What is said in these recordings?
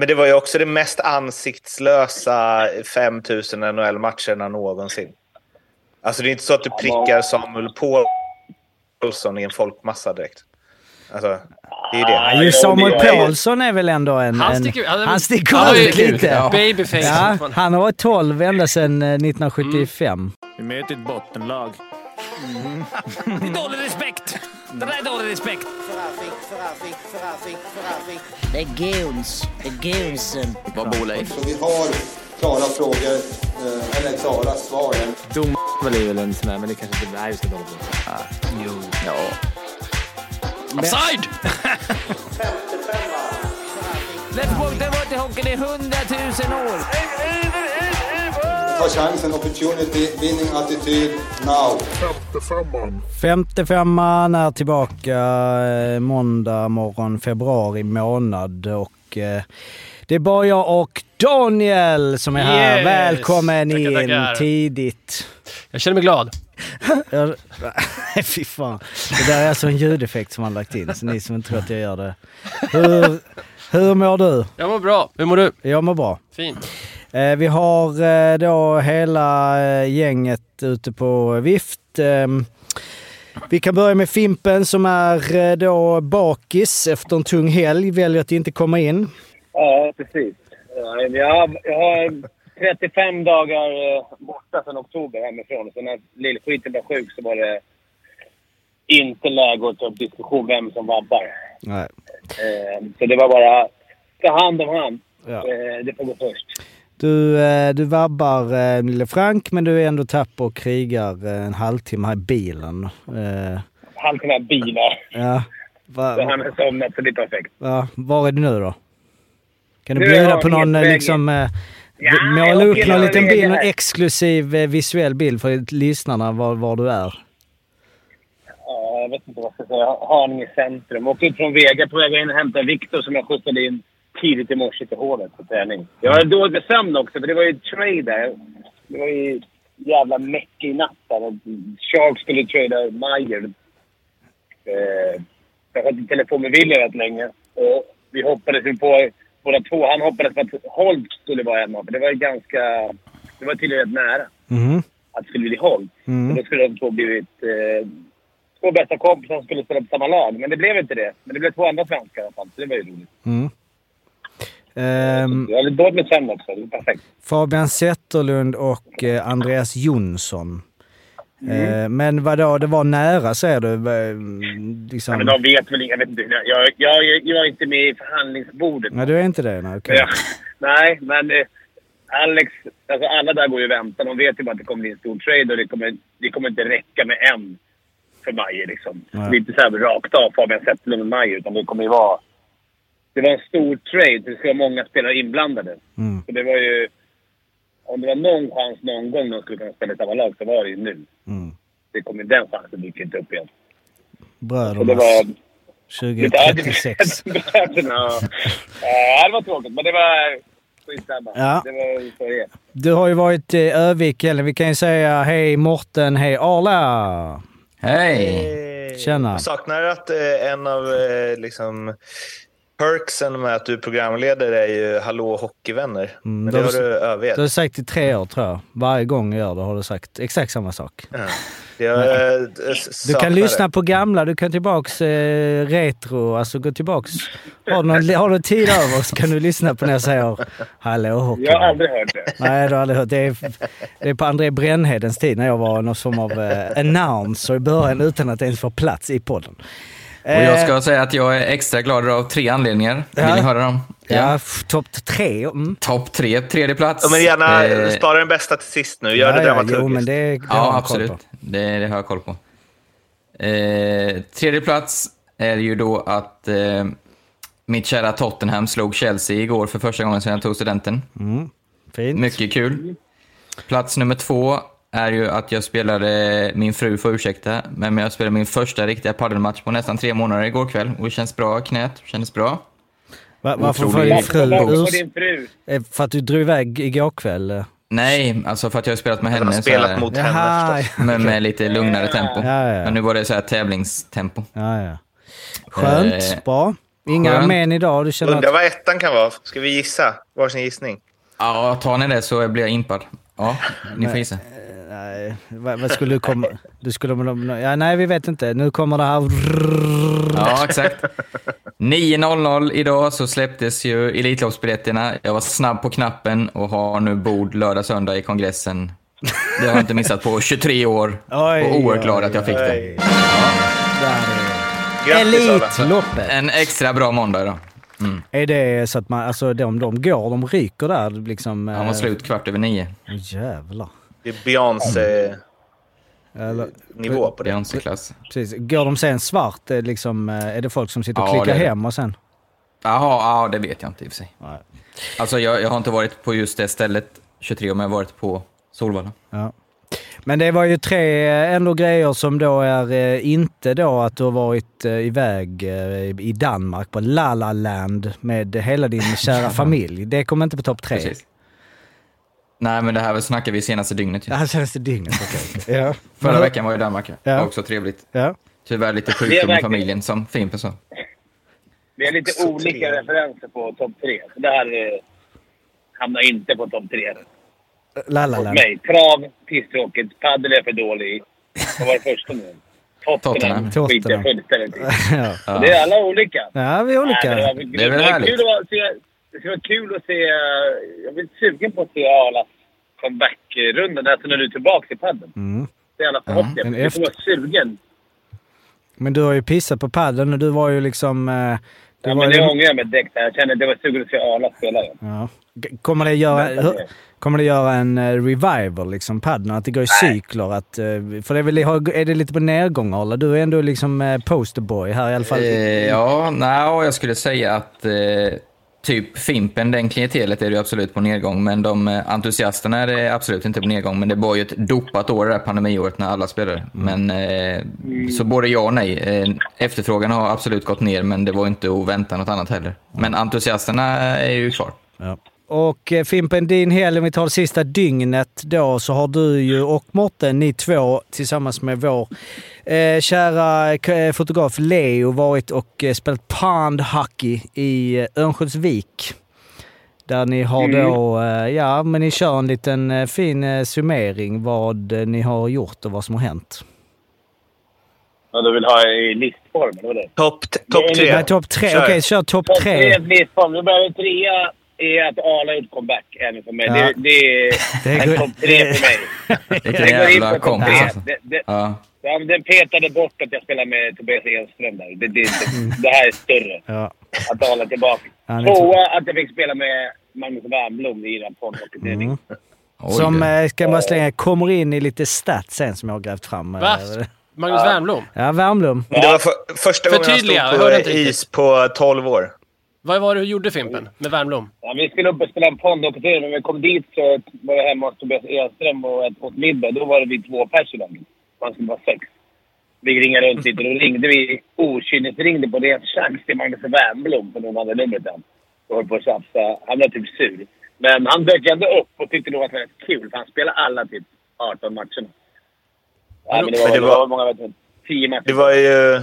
Men det var ju också det mest ansiktslösa 5000 NHL-matcherna någonsin. Alltså det är inte så att du prickar Samuel Paulsson i en folkmassa direkt. Alltså, det är det. Ja, just Samuel Paulsson är väl ändå en... Han en- sticker, han, han sticker ut lite. Ja. Babyface. Ja, han har varit 12 ända sedan eh, 1975. Vi möter ett bottenlag. Det är dålig respekt! Det där är dålig respekt. Det är goons. Det är goonsen. Vad bor Leif? Så vi har klara frågor, eh, eller klara svar. Dom är väl en sån där, men det kanske inte är vi ska dra på. jo. Ja. Offside! Let's walk the water hockey i hundratusen år. Ta chansen, opportunity, winning attityd, now. Femte femman är tillbaka eh, måndag morgon, februari månad och eh, det är bara jag och Daniel som är här. Yes! Välkommen Tackar, in tackar. tidigt. Jag känner mig glad. Jag- Nej, fy fan. Det där är alltså en ljudeffekt som han lagt in, så ni som inte tror att jag gör det. Hur, hur mår du? Jag mår bra. Hur mår du? Jag mår bra. Fint. Eh, vi har eh, då hela eh, gänget ute på vift. Ehm, vi kan börja med Fimpen som är då bakis efter en tung helg, väljer att inte komma in. Ja, precis. Ja, Jag har, jag har 35 dagar borta sedan oktober hemifrån. Så när lillskiten blev sjuk så var det inte läge att ta upp diskussion vem som vabbar. Nej. Eh, Så det var bara ta hand om han. Ja. Det får gå först. Du, eh, du vabbar eh, lille Frank, men du är ändå tapper och krigar eh, en halvtimme här i bilen. Eh, Han kan ha bilar. ja. Va, Så han har somnat, så det är perfekt. va, var är du nu då? Kan du Nu bjuda på någon liksom... Ja, måla upp någon liten bild, någon exklusiv eh, visuell bild för lyssnarna var, var du är. Ja, jag vet inte vad jag ska säga. Haninge centrum. Åkte ut från Vega på väg in och hämtade Viktor som jag skjutsade in tidigt i morse till hålet på träning. Jag har dåligt med sömn också, för det var ju trade där. Det var ju jävla meck i natt där. Shark skulle trada Meyer. Eh, jag hade telefon med William rätt länge. Och vi hoppades ju på båda två. Han hoppades på att Holt skulle vara hemma, för det var ju ganska... Det var tydligen nära Mhm. att det skulle bli Holt. Mm. Och då skulle de två blivit eh, två bästa kompisar som skulle spela på samma lag. Men det blev inte det. Men det blev två andra svenskar i alla fall, så det var ju roligt. Mm. Ehm, Jag hade dåligt med sömn också. Det är perfekt. Fabian Zetterlund och eh, Andreas Jonsson. Mm. Eh, men vadå, det var nära säger du? Eh, Ja, Liksom... men de vet väl... Jag vet inte. Jag, jag, jag, är inte med i förhandlingsbordet. Nej, du är inte det? Nej, okej. Ja, nej, men eh, Alex... Alltså alla där går ju och väntar. De vet ju bara att det kommer bli en stor trade och det kommer, det kommer inte räcka med en för Majer. Liksom. Nej. Det är inte så här rakt av Fabian Zetterlund och Majer, utan det kommer ju vara... Det var en stor trade. Det vara många spelare inblandade. Mm. Så det var ju... Om det var någon chans någon gång de skulle kunna spela i samma lag så var det ju nu. Mm. Det kommer den chansen dyker inte upp igen. Det var... 2036. Bröderna. Ja, det var tråkigt, men det var... Skitsamma. Ja. Var. Du har ju varit i Övik, eller vi kan ju säga hej Morten, hej Arla! Hej! Tjena. Jag saknar att eh, en av eh, liksom, perksen med att du är programledare är ju Hallå Hockeyvänner. Mm, Men det det har du- du övergett. Du har sagt i tre år tror jag. Varje gång jag gör det har du sagt exakt samma sak. Ja. Jag, eh, Du kan lyssna det. på gamla, du kan tillbaks eh, retro, alltså gå tillbaks. Har du, någon, har du tid över så kan du lyssna på när jag säger Hallå hockey. Jag har aldrig hört det. Nej, du har aldrig hört. Det är, det är på André Brännhedens tid när jag var någon form av eh, announcer i början utan att ens få plats i podden. Och jag ska säga att jag är extra glad av tre anledningar. Vill Ja. ni höra dem? Ja, f- topp tre. Mm. Topp tre, tredje plats. Ja, men gärna Eh, spara den bästa till sist nu. Gör det ja, ja, dramaturgiskt. jo, men det, det Ja, absolut. Det, det har jag koll på. Eh, tredje plats är ju då att eh, mitt kära Tottenham slog Chelsea igår för första gången sedan jag tog studenten. Fint. Mycket kul. Plats nummer två är ju att jag spelade, min fru får ursäkta, men jag spelade min första riktiga padelmatch på nästan tre månader igår kväll. Och det känns bra, knät kändes bra. Va, varför får din fru Varför din fru? eh, För att du drog iväg igår kväll? eh? Nej, alltså för att jag har spelat med henne har så här, spelat mot henne förstås. med, med lite lugnare tempo. Ja, ja. Men nu var det så här tävlingstempo. ja, ja. Skönt, Eh, bra. Inga Skönt. men idag? Du känner Undrar att... vad ettan kan vara. Ska vi gissa? Varsin gissning. Ja, tar ni det så blir jag impad. Ja, ni får gissa. Nej, vad, vad skulle du komma... Du skulle... Ja, nej, vi vet inte. Nu kommer det här... Ja, exakt. 9.00 idag så släpptes ju Elitloppsbiljetterna. Jag var snabb på knappen och har nu bord lördag, söndag i kongressen. Det har jag inte missat på 23 år. Oj, och oerhört glad att jag fick det. Alla. Elitloppet. En extra bra måndag idag. Är det så att man... Alltså de, de går, de ryker där liksom... Han var eh, slut kvart över nio. Jävlar. Det är Beyoncé-nivå på det. Beyoncé-klass. precis. Går de sen svart, eh, liksom, eh, är det folk som sitter och Ja, klickar hem och sen... Jaha, ja, det vet jag inte i och för sig. Nej. Alltså, jag, jag har inte varit på just det stället 23, men jag har varit på Solvalla. Ja. Men det var ju tre eh, ändå grejer som då är inte då att du har varit iväg i Danmark på La La Land med hela din kära familj. Det kommer inte på topp tre. Precis. Nej, men det här snackar vi senaste dygnet. Det ju. här senaste dygnet, okej. ja. Förra veckan var jag i Danmark. Ja. Ja. Också trevligt. Ja. Tyvärr lite Det är sjukdom i familjen, som Fimpen sa. Vi har lite Så olika tre. referenser på topp tre. Så det här eh, hamnar inte på topp tre. La La mig. Trav, pisstråkigt. Padel är för dålig. Vad var det första nu? Tottenham. Tottenham. Skiter jag Tottenham. fullständigt i. Ja. Ja. Det är alla olika. ja, vi är Nej, men olika. var- Det är väl härligt. Kul att se, det skulle vara kul att se... eh, Jag lite sugen på att se Arlas comeback-runda. Alltså när du är tillbaka i padden. Mm. Det är alla förhoppningar. Ja, du kommer vara sugen. Men du har ju pissat på paddeln och du var ju liksom... eh, Du Ja, var men ju, det ångrar jag mig direkt. Jag kände att jag var sugen att se Arla spela igen. ja. Kommer det göra, hur, kommer det göra en eh, revival, liksom, paddeln? Att det går i cykler? Att, för det är, väl, är det lite på nedgång, Arla? Du är ändå liksom posterboy här i alla fall. Eh, ja, nej, jag skulle säga att eh, typ Fimpen, den klientelet är det ju absolut på nedgång, men de eh, entusiasterna är det absolut inte på nedgång. Men det var ju ett dopat år det här pandemiåret när alla spelade. Men eh, så både ja och nej. Eh, efterfrågan har absolut gått ner, men det var inte att vänta något annat heller. Men entusiasterna är ju kvar. Ja. Och eh, Fimpen, din helg, om vi tar det sista dygnet då, så har du ju och Morten, ni två tillsammans med vår eh, kära eh, fotograf Leo varit och eh, spelat pond hockey i eh, Örnsköldsvik. Där ni har då, eh, ja men ni kör en liten eh, fin eh, summering vad eh, ni har gjort och vad som har hänt. Ja, du vill ha i listform, eller vad det är? Topp top tre. Nej, topp tre. Okej, kör topp Topp tre. tre listform. Nu börjar vi trea är att Arla gjort comeback även för mig. Ja. Det, det är Det en går- topp tre för mig. Vilken Det går in jävla på topp kompis tre. alltså. Det, det, Ja. ja, men den petade bort att jag spelar med Tobias Enström där. Det, det, det, det här är större. Ja. Att Arla är tillbaka. Ja, Tvåa att jag fick spela med Magnus Wernbloom i den poddhockeyträning. Mm. Oj, Som, eh, ska jag bara slänga, kommer in i lite stats sen som jag har grävt fram. eh, Va? Magnus Wernbloom? Ja, Värmblom. Det var för, första gången han jag stod på is på 12 år. Vad var det du gjorde Fimpen med Wernbloom? Ja, vi skulle upp och spela en poddhockeyträning, men när vi kom dit så var jag hemma hos Tobias Enström och åt- middag. Då var det vi två pers i laget. Man skulle vara sex. Vi ringde runt lite. Då ringde vi okynnesringde på ren chans till Magnus Wernbloom, för någon hade numret än. Och höll på att tjafsa. Han blev typ sur. Men han dök ändå upp och tyckte nog att det var rätt kul, för han spelade alla typ 18 matcherna. Ja, men det var, Men det det var- var många, vet du, 10 matcher. Det var ju...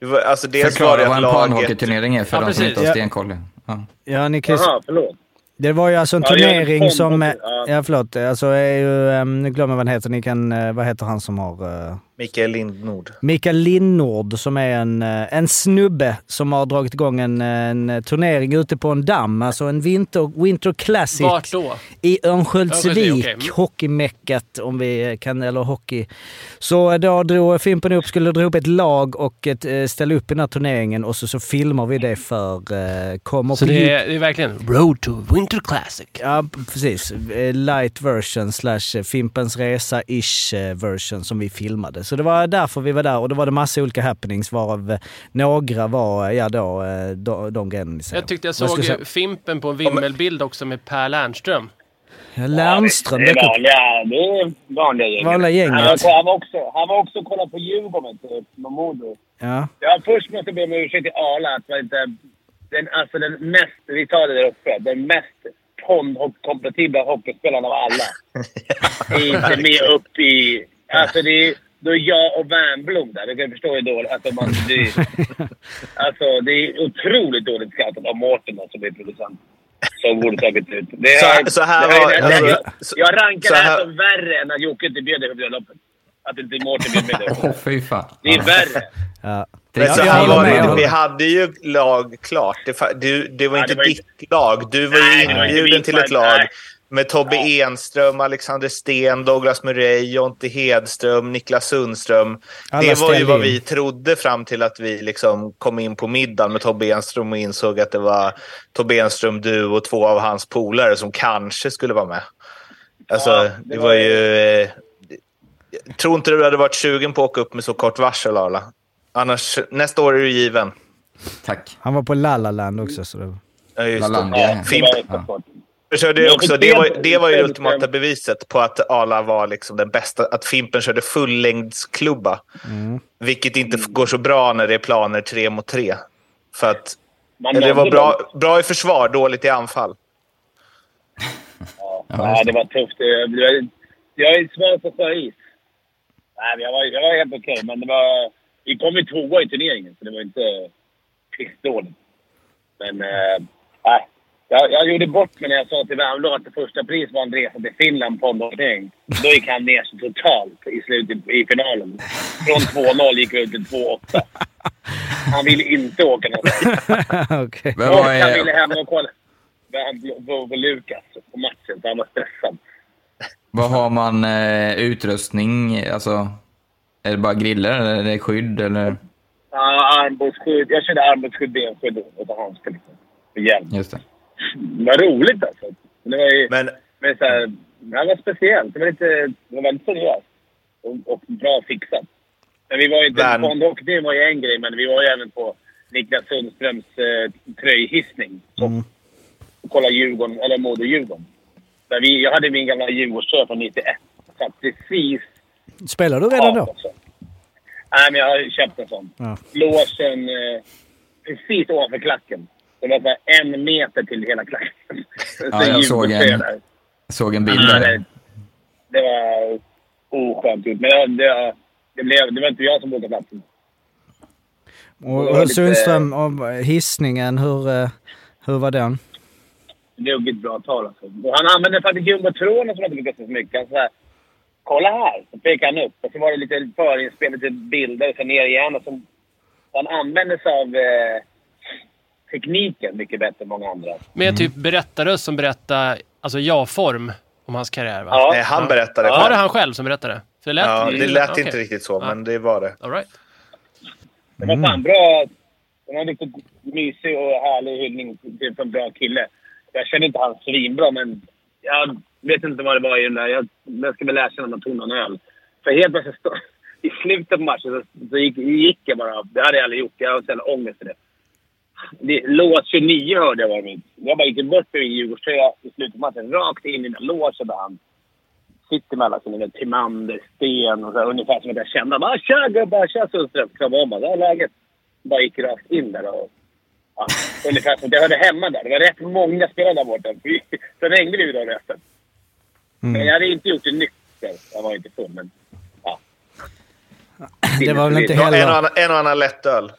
Det var, alltså dels var Förklara det vad en laget... panhockeyturnering är för Ja, de som inte har Ja. stenkoll. Ja. Ja, ni kan förlåt. Det var ju alltså en Ja, turnering som... eh, ja. Förlåt. Alltså är ju... um, Nu glömmer jag vad han heter. Ni kan... eh, Vad heter han som har... eh, Mikael Lindnord. Mikael Linnord som är en, eh, en snubbe som har dragit igång en, en turnering ute på en damm. Alltså en Winter, winter Classic Vart då? i Örnsköldsvik. Okej. Mm. Hockeymeckat om vi kan, eller hockey. Så då drog Fimpen upp, skulle dra upp ett lag och ett, eh, ställa upp i den här turneringen och så, så filmar vi det för... eh, Kommer Så det är, det är verkligen Road to Winter Classic. Ja, precis. Eh, Light version slash eh, Fimpens Resa-ish eh, version som vi filmade. Så det var därför vi var där och då var det massa olika happenings varav eh, några var, eh, ja då, eh, de, de grejerna ni säger. Jag tyckte jag såg jag Fimpen på en vimmelbild också med Per Lernström. säga? Lernström Det dök upp. vanliga, det är vanliga gänget. Vanliga gänget. Han var, han var också, han var också och kollade på Djurgården, typ, med Modo. Ja. Ja, först måste jag be om ursäkt till Arla att man inte... Den, alltså den mest, vi tar det där uppe, den mest pondhockeykompatibla hockeyspelaren av alla. är inte med upp i... Alltså det är då är jag och Wernbloom där. Du kan förstå hur dåligt... Alltså, man, det, alltså, det är otroligt dåligt scoutat av Mårten som är producent. Som borde tagit ut. Det Så här- är- så här det är nästan- alltså, jag, jag rankar så det här här- som värre än att Jocke inte bjöd dig på bröllopet. Att inte Mårten bjöd med dig. Åh, fy fan. Det är värre. Ja. Det så jag här var jag det, vi hade ju lag klart. Det, du, det var Ja, inte det var ditt lag. Du var ju Nej, var inte inbjuden till ett lag. lag Nej. Med Tobbe Enström, Alexander Sten, Douglas Murray, Jonte Hedström, Niklas Sundström. Alla det var ju vad in. vi trodde fram till att vi liksom kom in på middagen med Tobbe Enström och insåg att det var Tobbe Enström, du och två av hans polare som kanske skulle vara med. Alltså, Ja, det, det var var- ju... Eh, jag tror inte du hade varit sugen på att åka upp med så kort varsel, Arla. Annars, nästa år är du given. Tack. Han var på Lalaland också. Så det... Ja, just det. Ja, Jag körde Men också, det, var, det var ju det ultimata beviset på att Arla var liksom den bästa. Att Fimpen körde fullängdsklubba. Vilket inte går så bra när det är planer tre mot tre. För att Man det var bra, dem. bra i försvar, dåligt i anfall. Ja, Ja, nej, det var tufft. Det- det var- Jag är svag på sjöis. Nej, men jag var, jag var helt okej, men det var... Vi kom ju tvåa i turneringen, så det var inte pissdåligt. Men... Nej. Jag, jag gjorde bort mig när jag sa till Värmdö att det första pris var en resa till Finland på omlottning. Då gick han ner så totalt i slutet i finalen. Från 2-0 gick vi upp till 2-8. Han ville inte åka någonstans. Men vad han ville hem och kolla på, Lukas på matchen, så han var stressad. vad har man eh, utrustning? Alltså, är det bara griller eller är det skydd? Eller? Ja, armbågsskydd. Jag körde armbågsskydd, benskydd och liksom. Och hjälm. Just det. Det var roligt alltså. Det var ju... Men Men så här, det var speciellt. Det var, lite, det var väldigt seriöst. Och, och bra fixat. Men vi var ju inte... Fondåkning var ju en grej, men vi var ju även på Niklas Sundströms eh, tröjhissning. Och, och kolla Djurgården, eller Modo-Djurgården. Vi, jag hade min gamla Djurgårdströja från 91. Satt precis Spelar du redan då? också. Nej, men jag har köpt en sån. Ja. Låsen eh, precis ovanför klacken. Det var så här en meter till hela klacken. Så Ja, jag såg en- såg en bild Ja, där. det, det var oskönt gjort. Men det, det, det, blev, det var inte jag som bokade platsen. Och, och lite- Sundström, om hissningen, hur, eh, hur var den? Ruggigt bra tal alltså. Och han använde faktiskt jumbotronen som jag inte lyckats så mycket. Han så här, Kolla här! Så pekade han upp. Och så var det lite förinspel, lite bilder, och sen ner igen. Och så, han använde sig av eh, tekniken mycket bättre än många andra. Med typ berättarröst som berättar, alltså ja-form om hans karriär va? Ja. nej, han berättade Var det han själv som berättade? För det lät, Ja, det lät inte riktigt så, Ja. men det var det. All right. Det var fan bra. Det var en riktigt mysig och härlig hyllning till en bra kille. Jag känner inte han svinbra, men jag vet inte vad det var i den där. Jag, jag ska väl erkänna att man tog någon öl. För helt plötsligt, i slutet på matchen, så, så gick, gick jag bara. Det hade jag aldrig gjort. Jag har så jävla ångest för det. Det. Lås 29 hörde jag var mitt. Jag bara gick bort min Djurgårdströja i slutet på matchen. Rakt in i den där låsen där han sitter med alla sina Timander, Sten och så här, ungefär som att jag kände bara “Tja gubbar, tja Sundström!” Kramade om honom. “Det här är läget?” Bara gick rakt in där och... Ja, ungefär som att jag hörde hemma där. Det var rätt många spelare där borta. Sen hängde vi då resten. Men jag hade inte gjort det nykter. Jag var inte full, men... Ja. Det var väl inte En och heller... annan, en och annan lättöl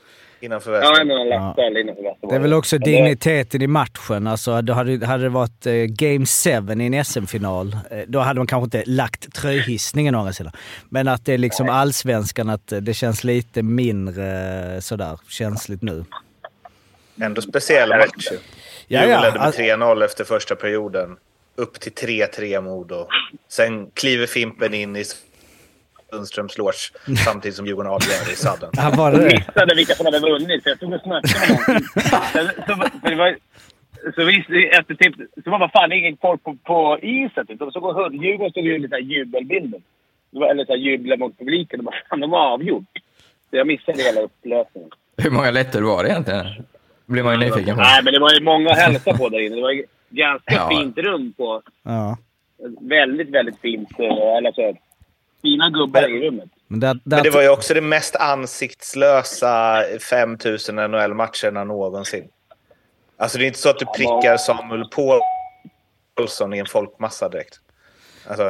innanför Ja, västen. en annan lättöl innanför Västerborg. Det är väl också digniteten i matchen. Alltså, då hade, hade det varit eh, Game 7 i en SM-final, eh, då hade man kanske inte lagt tröjhissningen å andra sidan. Men att det är liksom allsvenskan, att det känns lite mindre eh, sådär känsligt nu. Ändå speciell match. Ja, Djurgården ja, ledde med alltså- 3-0 efter första perioden. Upp till 3-3 Modo. Sen kliver Fimpen in i Sundströms loge samtidigt som Djurgården avgör i sadden. Var det Jag missade vilka som hade vunnit, så jag stod och snackade med. Sen- så, så, det var, så, vi, efter typ, så var det fan ingen folk på, på isen. Typ. De såg och. Djurgården stod ju lite jubelbilder. Det var- Eller så här jubla mot publiken. De bara, fan, de har avgjort. Så jag missade hela upplösningen. Hur många lättor var det egentligen? Blir man ju nyfiken på. Nej, men det var ju många att hälsa på där inne. Det var ju ganska Ja. fint rum på... Ja. Väldigt, väldigt fint. eh, Eller så, fina gubbar i rummet. Men, där, där, Men det var ju också det mest ansiktslösa 5000 NHL-matcherna någonsin. Alltså det är inte så att du prickar Samuel Paulsson i en folkmassa direkt. Alltså,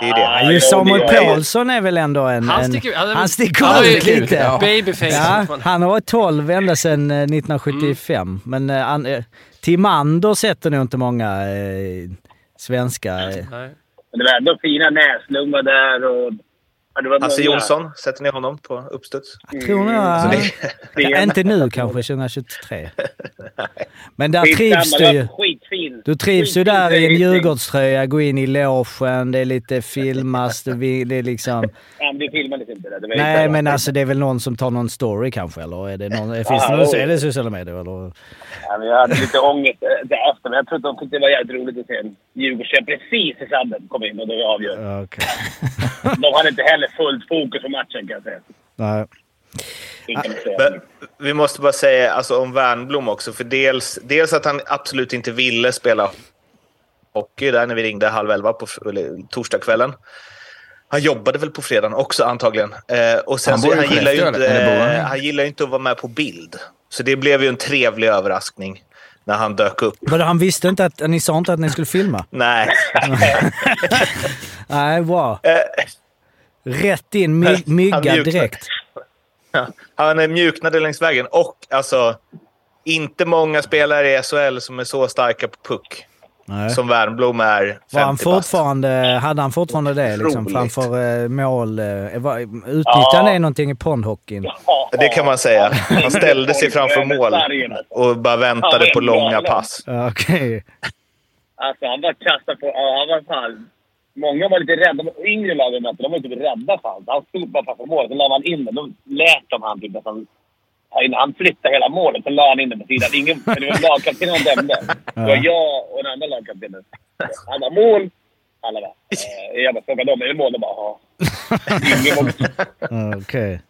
Det är det. Ja, ju Samuel Paulsson är väl ändå en... Han en- sticker- han- han sticker han ju ut lite. ja. babyface. Ja, han har varit 12 ända sedan eh, 1975. Men eh, han, eh, Timander sätter nog inte många eh, svenska... Nej. Men det var ändå fina näslungar där och... Ja, det var Hasse många. Jonsson, sätter ni honom på uppstuds? Jag tror nog... Han- det, Ja, inte nu kanske, 2023. Men där Skitsamma, trivs du ju. Skitfin. Du trivs ju där i en. Djurgårdströja, gå in i logen, det är lite filmas, det är liksom... Ja, men det filmades inte. Det. Det var Nej, men alltså det är väl någon som tar någon story kanske, eller är det någon, finns det någon, jo. är det sociala medier eller? Ja, men jag hade lite ångest eh, där efter, men jag tror att de tyckte det var jävligt roligt att se en Djurgårdstjej precis i sadden kom in och det. Ja, okej. De hade inte heller fullt fokus på matchen kan jag säga. Nej. Men vi måste bara säga alltså, om Wernbloom också. För dels, dels att han absolut inte ville spela hockey där när vi ringde halv elva på torsdagskvällen. Han jobbade väl på fredagen också antagligen. Eh, och sen Han så, han, gillar ju inte, han? eh, han gillar ju inte att vara med på bild. Så det blev ju en trevlig överraskning när han dök upp. Vadå, han visste inte att... Ni sa inte att ni skulle filma? Nej. Nej, bra. Eh, Rätt in, my, mygga direkt. Han eh, mjuknade längs vägen. Och alltså, inte många spelare i SHL som är så starka på puck. Nej. Som Wernbloom är 50 Var han fortfarande, hade han fortfarande det liksom, framför eh, mål? Eh, var- utnyttjade han det någonting i pondhockeyn? Det kan man säga. Han ställde sig framför mål och bara väntade på långa pass. Ja, Okej. Alltså han bara kastade på... Ja, han var fan... Många var lite rädda. De yngre lagen de var typ rädda för allt. Han stod bara framför målet, så la han in den. Då lät de han typ att han... Han flyttade hela målet, så la han in den på sidan. Ingen, för det var lagkaptenen som dömde. Det var jag och den andra lagkaptenen. Han var mål. Alla bara... Eh, jag bara frågade dem, är det mål? De bara, ja. Okej.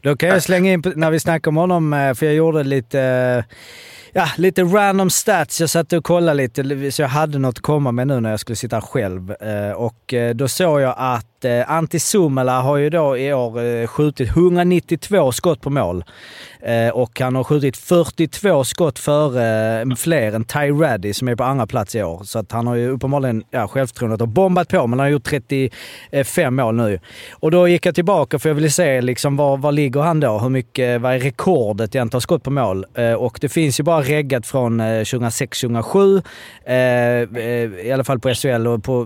Då kan jag slänga in, när vi snackar om honom, eh, för jag gjorde lite, eh, ja, lite random stats. Jag satt och kollade lite, så jag hade något att komma med nu när jag skulle sitta själv. Eh, Och då såg jag att eh, Antti Suomela har ju då i år eh, skjutit 192 skott på mål. Eh, Och han har skjutit 42 skott före eh, fler än Ty Raddy som är på andra plats i år. Så att han har ju uppenbarligen ja, självförtroendet och bombat på, men han har gjort 35 mål nu. Och då gick jag tillbaka för jag ville se liksom var, var ligger han då? Hur mycket, eh, vad är rekordet i antal skott på mål? Eh, Och det finns ju bara reggat från eh, 2006-2007. Eh, eh, I alla fall på SHL och på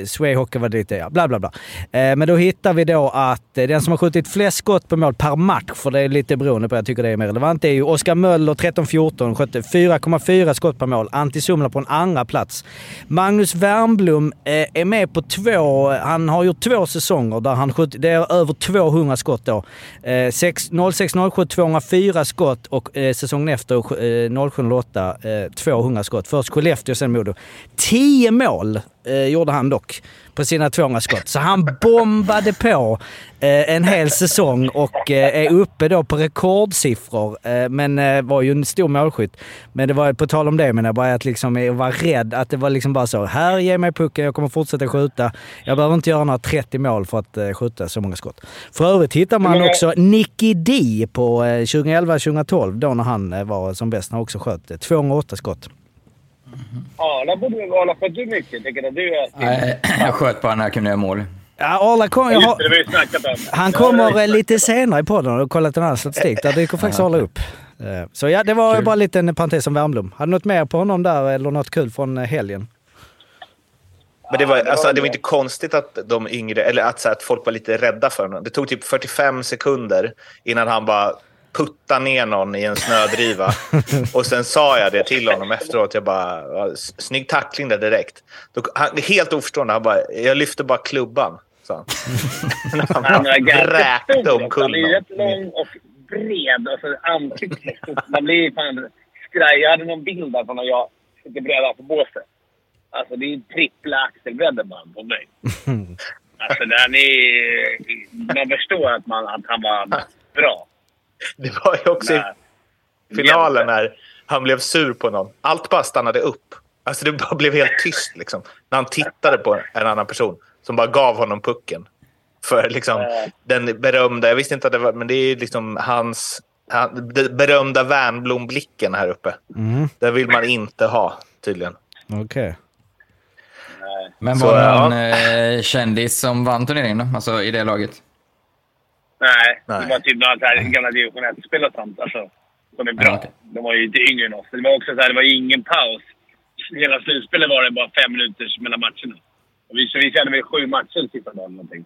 eh, Sway Hockey var det lite, ja, bla bla bla. Eh, men då hittar vi då att eh, den som har skjutit flest skott på mål per match, för det är lite beroende på, jag tycker det är mer relevant, det är ju Oskar Möller 13-14, skötte 4,4 skott per mål. Antti Sumla på en andra plats. Magnus Wernbloom eh, är med på två, han har gjort två säsonger där han skjutit, det är över 200 skott då. 06-07 204 skott och säsongen efter 07-08 200 skott. Först Skellefteå sen Modo. 10 mål eh, gjorde han dock på sina 200 skott. Så han bombade på eh, en hel säsong och eh, är uppe då på rekordsiffror. Eh, men eh, var ju en stor målskytt. Men det var på tal om det, men jag bara att liksom eh, vara rädd. Att det var liksom bara så. Här, ge mig pucken. Jag kommer fortsätta skjuta. Jag behöver inte göra några 30 mål för att eh, skjuta så många skott. För övrigt hittar man också Nicky D på eh, 2011-2012, då när han eh, var som bäst. Han också sköt eh, 208 skott. Arla borde väl vara för du mycket? Tänker att du är... Nej, jag sköt bara när jag kunde göra mål. Ja, Arla kom, jag har, han kommer eh, lite senare i podden och kollat en annan statistik. Där dyker faktiskt Arla upp. Eh, Så ja, det var Kul. bara en liten parentes om Värmblom. Hade du något mer på honom där eller något kul från eh, helgen? Men det var, alltså, det var inte konstigt att de yngre, eller att, så här, att folk var lite rädda för honom. Det tog typ 45 sekunder innan han bara puttade ner någon i en snödriva. och sen sa jag det till honom efteråt. Jag bara, "Ja, s- snygg tackling där direkt. Då, han, helt oförstående. Han bara, jag lyfte bara klubban. sa han. han bara vräkte omkull Han är rätt lång och bred. Och så ansiktet. Man blir fan skraj. Jag hade någon bild där från när jag sitter bredvid på båset. Alltså det är trippla axelbredden bara på mig. Alltså den är... Man förstår att, man, att han var bra. Det var ju också i Nej. finalen när han blev sur på någon. Allt bara stannade upp. Alltså det bara blev helt tyst liksom. När han tittade på en annan person som bara gav honom pucken. För liksom Ja. den berömda, jag visste inte att det var, men det är liksom hans, han, den berömda Wernbloom-blicken här uppe. Mm. Den vill man inte ha tydligen. Okej. Nej. Men var det ja. någon eh, kändis som vann turneringen då? Alltså i det laget? Nej, Nej. det var typ några så här gamla division 1-spelare och sånt. Alltså, de är bra. Ja, okej. De var ju lite yngre än oss. Det var också så här, det var ingen paus. Hela slutspelet var det bara fem minuter mellan matcherna. Och vi, så vi kände väl sju matcher sista dagen någonting.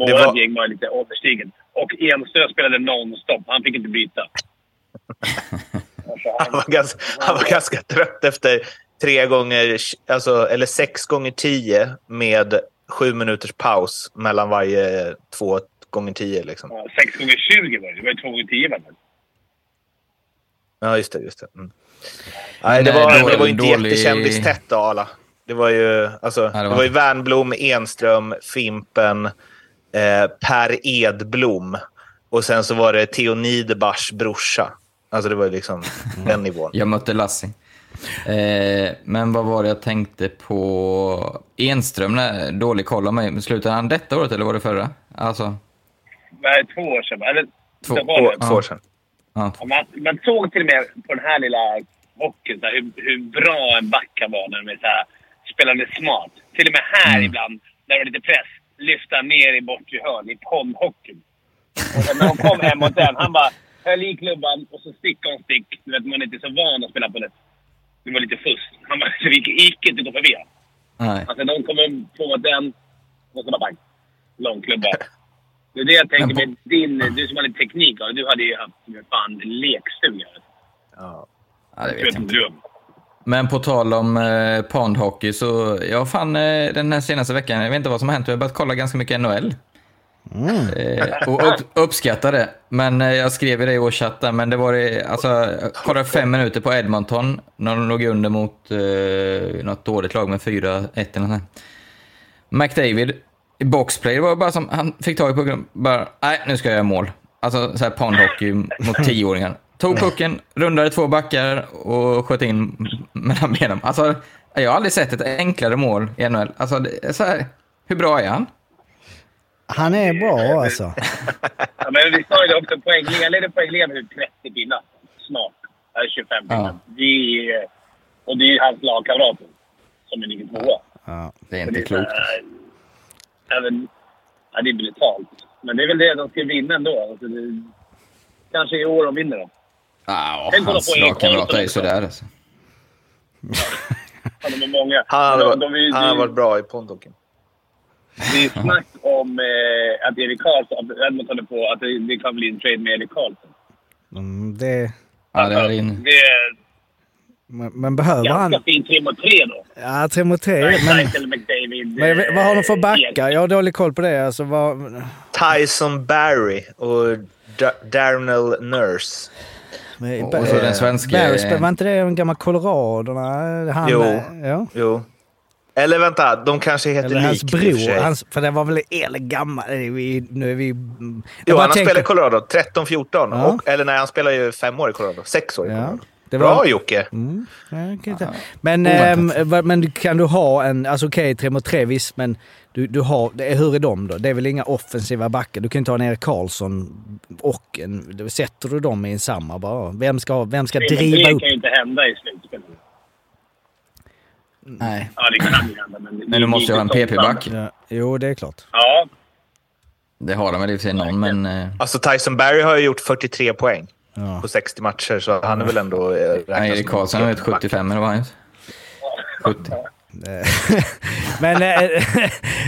Vårt var- gäng var lite återstiget. Och Enström spelade nonstop. Han fick inte byta. Alltså, Han var, ganska, han var ganska trött efter tre gånger, alltså, eller sex gånger tio med sju minuters paus mellan varje två gånger tio. Liksom. Ja, 6 gånger 20 var det. Det var ju 2 gånger 10 väl? Ja, just det. Just det. Mm. Nej, det Nej, var, dålig- det var ju inte dålig- jättekändistätt då, alla. Det var ju, alltså, det det var- var ju Wernbloom, Enström, Fimpen, eh, Per Edblom och sen så var det Theo Niederbachs brorsa. Alltså det var ju liksom den nivån. Jag mötte Lassie. Eh, men vad var det jag tänkte på? Enström, nej, dålig koll av mig. Slutade han detta året eller var det förra? Alltså, Nej, två år sedan. Eller, Två- det var det. två år sedan. ja. Man, man såg till och med på den här lilla hockeyn så här, hur, hur bra en back kan vara när de är så här, smart. Till och med här Mm. ibland, när det var lite press, lyfta ner i bortre hörn i sen när de kom hem mot den, han bara höll i klubban och så stick on stick. Du vet, man är inte så van att spela på det. Det var lite fusk. Han bara, så vi gick inte gå förbi honom. Nej. Alltså de kommer på den och så bara bang. Lång klubba. Det är det jag tänker på- med din... Du som har lite teknik, ja, du hade ju haft fan lekstuga. Ja. Ja, det vet jag inte. Men på tal om eh, pondhockey så, jag fann eh, den här senaste veckan, jag vet inte vad som har hänt, jag har börjat kolla ganska mycket NHL. Eh, och upp, uppskattar det. Men eh, jag skrev i det i vår chatt där, men det var det, alltså, jag kollade fem minuter på Edmonton när de låg under mot eh, något dåligt lag med 4-1 eller något. McDavid, i boxplay, det var bara som, han fick tag i pucken, bara, nej nu ska jag göra mål. Alltså så här pondhockey mot tioåringar. Tog pucken, rundade två backar och sköt in mellan benen. Alltså, jag har aldrig sett ett enklare mål i NHL. Alltså, det är så här, hur bra är han? Han är bra alltså. Ja, men vi sa ju det också, poängledaren, jag leder poängledaren med 30 pinnar. Snart. Det är 25 pinnar. Ja. Det är, och det är ju hans lagkamrater som är ligger tvåa. Ja. Det är inte är klokt. så Även, ja, det är brutalt. Men det är väl det de ska vinna ändå. Alltså det, kanske i år de vinner då. Ja, hans lagkamrater är ju sådär alltså. Ja, de är många. Han hade de, varit, de, han bra i pondhockeyn. Det är snack om eh, att Erik Karlsson, att Edmonton är på att det, det kan bli en trade med Erik Karlsson. Mm, det, Ja, det är in. Det men, men behöver ganska han... fin 3 mot 3 då. Ja, tre mot tre. Men, Reinfeldt, McDavid... men eh, vad har de för backar? Ek. Jag har dålig koll på det. Alltså, vad, Tyson Barry och Da- Darnell Nurse. Och så den svenske- Barry, var inte det en gammal Colorado? Han, Jo. eh, Ja. Jo. Eller vänta, de kanske heter Eller hans lik bror. Hans, för det var väl gammal. Vi, nu är vi... Jag Jo, han tänker- spelat i Colorado 13-14. Ja. Eller nej, han spelar ju fem år i Colorado. Sex år i Ja, Det Bra var- Jocke! Mm, ja. Men, vad- men kan du ha en, alltså okej tre mot tre visst, men du, du har, det är- hur är de då? Det är väl inga offensiva backar? Du kan inte ha en Erik Karlsson och en, sätter du dem i en samma bara? Vem ska, vem ska 3 driva 3 upp? kan ju inte hända i slutspelet. Nej. Ja, det kan ju hända. Men, Men du måste ju ha en PP-back. Ja, jo, det är klart. Ja, Det har de väl i och för sig någon, men... eh, Alltså Tyson Barry har ju gjort 43 poäng Ja. på 60 matcher, så han är väl ändå... eh, Nej, Erik Karlsson har back. 75 eller vad han gjort? 70. Men eh,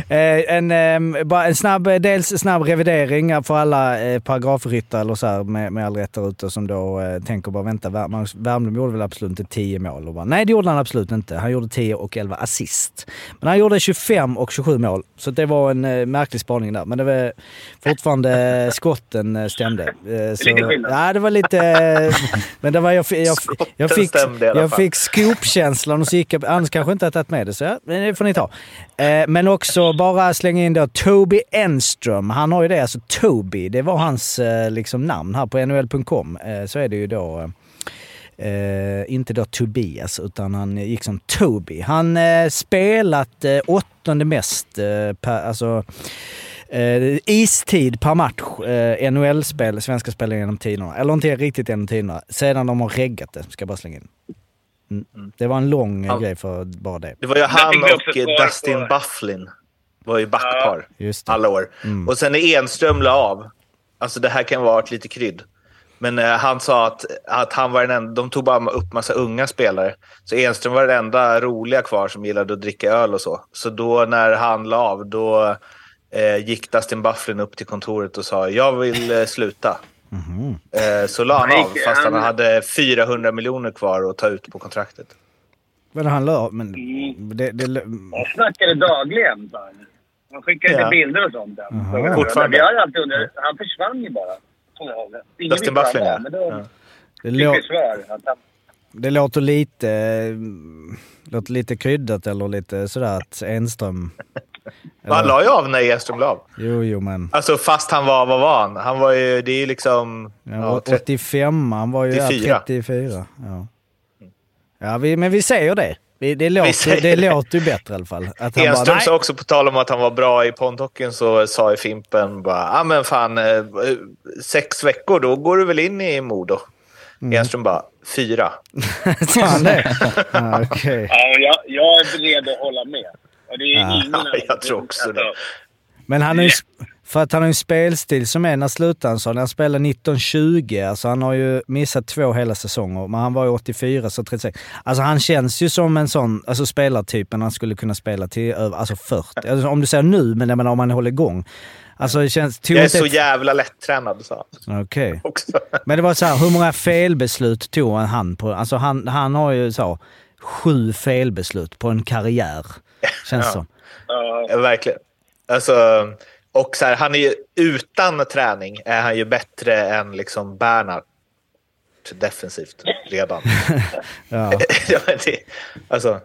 eh, en, eh, bara en snabb, dels snabb revidering för alla eh, paragrafryttare eller så här, med, med all rätt där ute som då eh, tänker bara vänta, Magnus Wernbloom gjorde väl absolut inte 10 mål? Och bara, nej det gjorde han absolut inte. Han gjorde 10 och 11 assist. Men han gjorde 25 och 27 mål. Så det var en eh, märklig spaning där. Men det var fortfarande eh, skotten eh, stämde. Eh, så, lite skillnad. ja, det var lite... eh, men det var jag, jag, jag, jag fick, jag fick scoop-känslan och så gick jag, annars kanske inte tagit med det, så men det får ni ta. Eh, men också bara slänga in då Toby Enström. Han har ju det, alltså Toby, det var hans eh, liksom namn här på nhl.com. Eh, så är det ju då eh, inte då Tobias, utan han gick som Toby. Han eh, spelat eh, åttonde mest, eh, per, alltså istid per match, eh, NHL-spel, svenska spelare genom tiderna. Eller inte riktigt genom tiderna, sedan de har reggat det, ska jag bara slänga in. Det var en lång eh, Ja. grej för bara det. Det var ju han och Dustin Bufflin. var ju backpar Just det. alla år. Mm. Och sen när Enström la av, alltså det här kan vara ett lite krydd, men eh, han sa att, att han var den enda, de tog bara upp massa unga spelare. Så Enström var den enda roliga kvar som gillade att dricka öl och så. Så då när han la av, då eh, gick Dustin Bufflin upp till kontoret och sa jag vill eh, sluta. Eh, så la han Han av, fast han hade 400 miljoner kvar att ta ut på kontraktet. Men han la... Men Mm. det, det, Jag snackade dagligen. Han skickade Ja. lite bilder och sånt. Där. Jaha. Fortfarande? Vi har ju alltid undrat. Han försvann ju bara. Jag. Ingen Dustin Bufflin, ja. Men då Ja. lå, han, det låter lite... mm, Låter lite kryddat eller lite sådär att Enström... Han la ju av när Enström la av. Jo, jo, men... Alltså fast han var, vad var han? Han var ju, det är ju liksom... Ja, Ja, 30, 85, han var ju ja, 34. 34. Ja, ja vi, men vi säger det. Vi, det, låter, säger det det. låter ju bättre i alla fall. Att han Enström bara, sa också på tal om att han var bra i pondhockeyn så sa i Fimpen bara ah, men fan eh, sex veckor då går du väl in i Modo. Mm. Enström bara fyra. Sa han det? Ja, okej. ja, jag, jag är beredd att hålla med. Och det är Ja. ingen Ja, jag tror också det. Men han har ju, för att han har en spelstil som är, när slutade han så? När han spelade 1920, alltså han har ju missat två hela säsonger, men han var ju 84 så 36. Alltså han känns ju som en sån alltså spelartypen han skulle kunna spela till över, alltså 40. Alltså, om du säger nu, men jag menar om han håller igång. Alltså det känns... Jag är så ett- jävla lättränad sa han Okej. också. Men det var så här, hur många felbeslut tog han på? Alltså han, han har ju så sju felbeslut på en karriär. Känns Ja. som. Ja, verkligen. Alltså, och så här, han är ju, utan träning är han ju bättre än liksom Bernhard defensivt redan. Ja. det, alltså,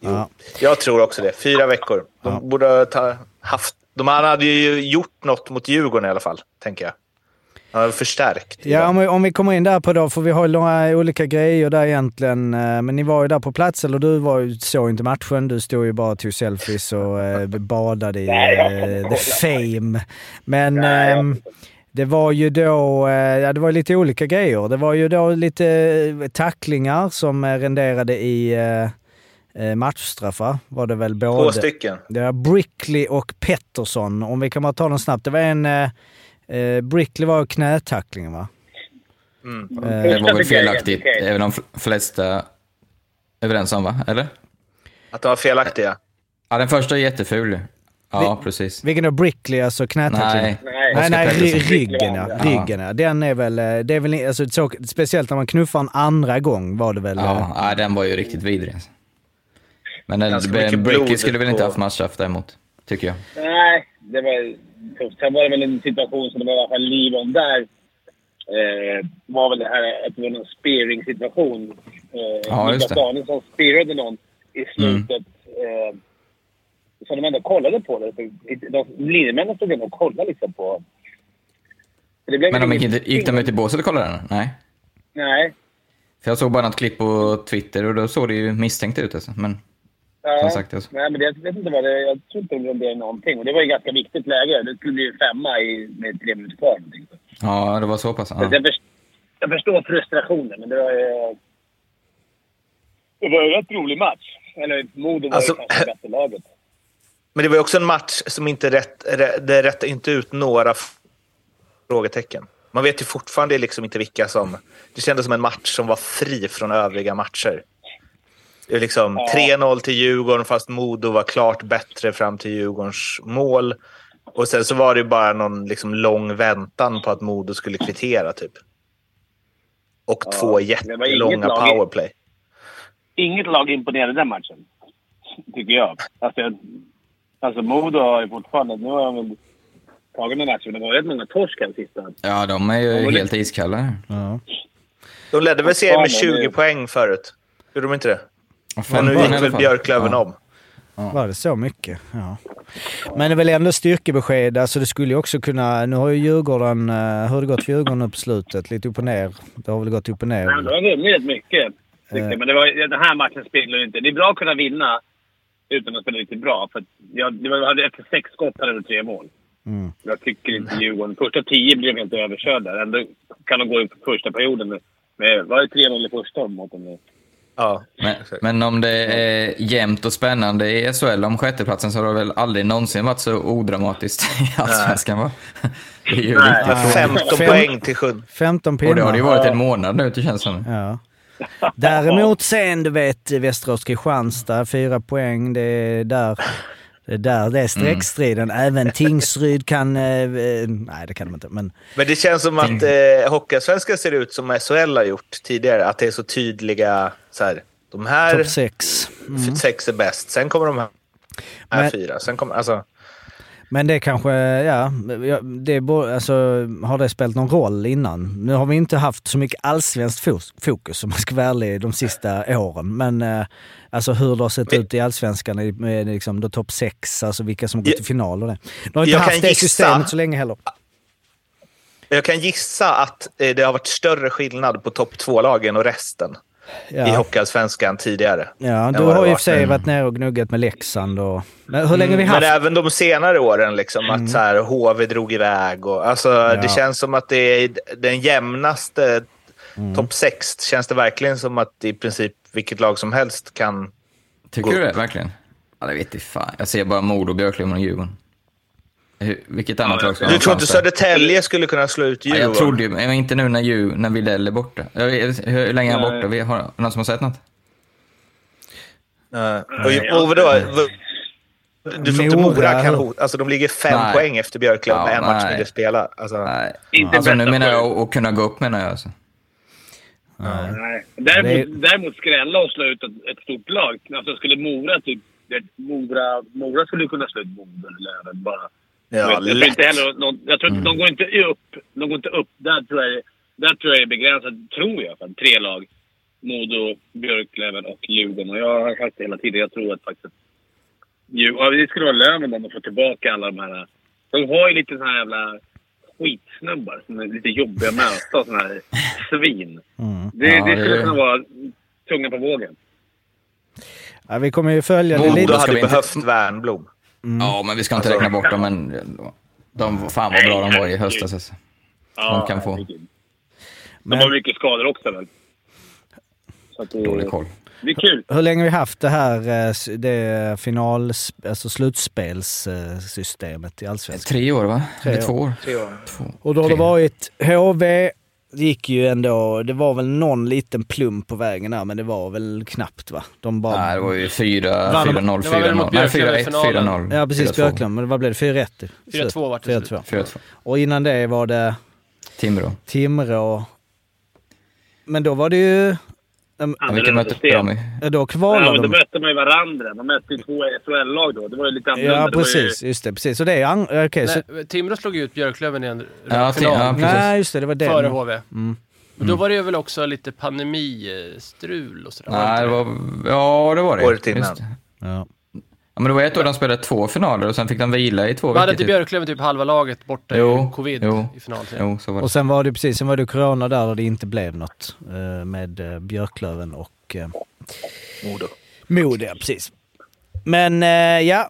Ja. Jag tror också det. Fyra veckor. De Ja. borde ha ta, haft... De hade ju gjort något mot Djurgården i alla fall, tänker jag. Har förstärkt. Ja, om vi, om vi kommer in där på då, för vi har ju några olika grejer där egentligen. eh, Men ni var ju där på plats, eller du var ju, såg inte matchen. Du stod ju bara och tog selfies och eh, badade i eh, the fame. Men ehm, det var ju då, eh, ja det var lite olika grejer. Det var ju då lite eh, tacklingar som eh, renderade i eh, eh, matchstraffar. Var det väl både? Två stycken. Det var Brickley och Pettersson. Om vi kan bara ta dem snabbt. Det var en... Eh, eh, Brickley var knätacklingen va? Mm. Det var väl felaktigt. är väl de fl- flesta överens om, va? Eller? Att de var felaktiga. Ja, den första är jätteful. Ja, precis. Vilken då? Brickley, alltså knätacklingen? Nej. Nej. Nej, nej, ry- ryggen ja. Ryggen ja. Den är väl, eh, det är väl alltså, så, speciellt när man knuffar en andra gång var det väl. eh, Ja, ja, den var ju riktigt vidrig. alltså. Men den, blod skulle väl inte haft matchstraff däremot, tycker jag. Nej, det var. Sen var det väl en situation som det var i alla fall liv om där. Eh, var väl det här att det var någon spearing-situation. Eh, Ja, Niklas det. Danielsson spearade någon i slutet. Eh, så de ändå kollade på det. Linjemännen stod ändå och kollade liksom på... Men de gick, inte, gick de ut i båset och kollade den? Nej. Nej. För jag såg bara något klipp på Twitter och då såg det ju misstänkt ut alltså. Men Ja, Som sagt, alltså. Nej, men det, jag vet inte vad det... Jag tror inte det blev någonting. Och det var ju ganska viktigt läge. Det skulle bli ju femma i, med tre minuter kvar. ja, det var så pass. Så Ja. jag, först, jag förstår frustrationen, men det var ju... Det var ju en rätt rolig match. Eller Modo var Alltså- ju kanske bättre laget. Men det var ju också en match som inte rätt, rä- det rättade inte ut några frågetecken. Man vet ju fortfarande liksom inte vilka som... Det kändes som en match som var fri från övriga matcher. Det är liksom Ja. 3-0 till Djurgården fast Modo var klart bättre fram till Djurgårdens mål. Och sen så var det ju bara någon liksom lång väntan på att Modo skulle kvittera typ. Och Ja, två jättelånga powerplay. Inget lag imponerade den matchen. Tycker jag. Alltså, jag, alltså Modo har ju fortfarande... Nu har de väl tagit några matcher, men det var rätt många torsk här sista. ja, de är ju det- helt iskalla. Ja. De ledde väl serien med Fortfarande, 20 det- poäng förut? Gjorde de inte det? Och nu gick väl. Björklöven ja. om. Var det så mycket? Ja. Men det är väl ändå styrkebesked. Alltså det skulle ju också kunna... Nu har ju Djurgården... eh, Hur har det gått för Djurgården nu på slutet? Lite upp och ner. Det har väl gått upp och ner. Nej, men de har vunnit rätt mycket. Eh. Men det var, den här matchen speglar ju inte... Det är bra att kunna vinna utan att spela riktigt bra. För att jag, det var, hade efter sex skott hade de tre mål. Mm. Jag tycker inte Djurgården... Första tio blev helt överkörda. Ändå kan de gå upp första perioden med... med var det 3-0 i första mot dem? Ja, Men, men om det är jämnt och spännande i SHL om sjätteplatsen så har det väl aldrig någonsin varit så odramatiskt i Allsvenskan va? Det är ju Nej. riktigt tråkigt. 15 Fem- poäng till sjunde. 15 Och det har det ju pinnar. varit en månad nu, det känns som. Ja. Däremot sen, du vet, Västerås Kristianstad, fyra poäng. Det är där det är, där det är streckstriden. Även Tingsryd kan... Eh, eh, nej, det kan de inte. Men Men det känns som att eh, Hockeyallsvenskan ser ut som SHL har gjort tidigare. Att det är så tydliga... Så här, de här topp sex. f- sex är bäst. Sen kommer de här, här Men- fyra. Sen kommer, alltså, Men det kanske, ja, det alltså, har det spelat någon roll innan? Nu har vi inte haft så mycket allsvenskt fokus om man ska vara ärlig de sista åren. Men eh, alltså hur det har sett Men- ut i allsvenskan i- med liksom, då topp sex, alltså vilka som gått till final och det. De har inte haft det gissa- systemet så länge heller. jag kan gissa att eh, det har varit större skillnad på topp två-lagen och resten i Ja, Hockeyallsvenskan tidigare. ja du har ju i för sig varit nere och gnuggat med Leksand och... Men hur länge har vi haft? Men även de senare åren, liksom, att så här, HV drog iväg. Och, alltså, Det känns som att det är den jämnaste topp sex. Känns det verkligen som att i princip vilket lag som helst kan... Tycker du det verkligen? Ja, det vet jag fan. Jag ser bara Modo, Björklöven och Djurgården. Hur, vilket annat lag ska Du tror inte? Södertälje skulle kunna slå ut Ja, Djurgården? jag trodde ju, men inte nu när, Djur, när Widell är borta. Jag vet- Hur länge är han borta? Vi har, någon som har sett något? Ja. och, och vadå? Du tror inte Mora, kan hur- hota? Alltså de ligger fem Nej. poäng efter Björklöven med Ja, en match nej. mindre spela. Alltså, Nej. Inte Alltså nu menar jag att kunna gå upp menar jag alltså. Nej. Däremot, Det däremot skrälla och slå ut ett, ett stort lag. Alltså skulle Mora typ... vet, Mora, Mora skulle kunna slå ut Modo eller Löven bara. ja, jag, tror lätt. inte heller, någon, jag tror, Mm. De går inte upp. De går inte upp. Där tror jag, där tror jag är begränsat, tror jag. För tre lag. Modo, Björklöven och Djurgården. Och jag har sagt det hela tiden. Jag tror att faktiskt... Djur- ja, det skulle vara Löven om de får tillbaka alla de här... De har ju lite såna här jävla skitsnubbar som är lite jobbiga att möta. Såna här svin. Mm. Det, Ja, det skulle kunna vara tungan på vågen. Ja, vi kommer ju följa det lite. Modo hade vi inte- behövt Värnblom. Ja, men vi ska inte Alltså- räkna bort dem, men de, fan vad bra de var i höstas. Alltså. De kan få. De Men- har mycket skador också väl? Så att det, Dålig koll. det är kul. Hur länge har vi haft det här eh, det final, alltså slutspelssystemet i Allsvenskan? Tre år va? Tre Eller år. två år? Tre år. Två. Och då har det varit HV, gick ju ändå, det var väl någon liten plump på vägen där, men det var väl knappt va? De bara... Nej, det var ju 4 Vann de- 4-0, det var väl 4-0. mot Nej, Björklöven i 4-1, finalen. 4-0. Ja precis, 4-2. Björklund. Men vad blev det? 4-1? till slut? 4-2 vart det till 4-2. 4-2. Och innan det var det Timrå. Timrå. Men då var det ju... Ja, vilka mötte de? Ja, då Ja, kvalade men då de. mötte man ju varandra. Man mötte ju två SHL-lag då. Det var ju lite annorlunda. Ja precis, just det. Precis. Så det är... an- Okej, så... Nej, Timrå slog ut Björklöven i en Ja, final ja, precis. Nej, just det. Det var det. före HV. Mm. Och då var det ju väl också lite pandemistrul och sådär. Nej, det var... Ja, det var det. Året innan. Just det. Ja. Ja, men det var ett år de spelade två finaler och sen fick de vila i två Vad hade veckor. inte. Björklöven typ halva laget borta Jo, i covid jo. i finalen? Jo, så var det. Och sen var det precis, sen var det corona där och det inte blev något eh, med eh, Björklöven och eh, Modo. Modo. Ja, precis. Men eh, ja,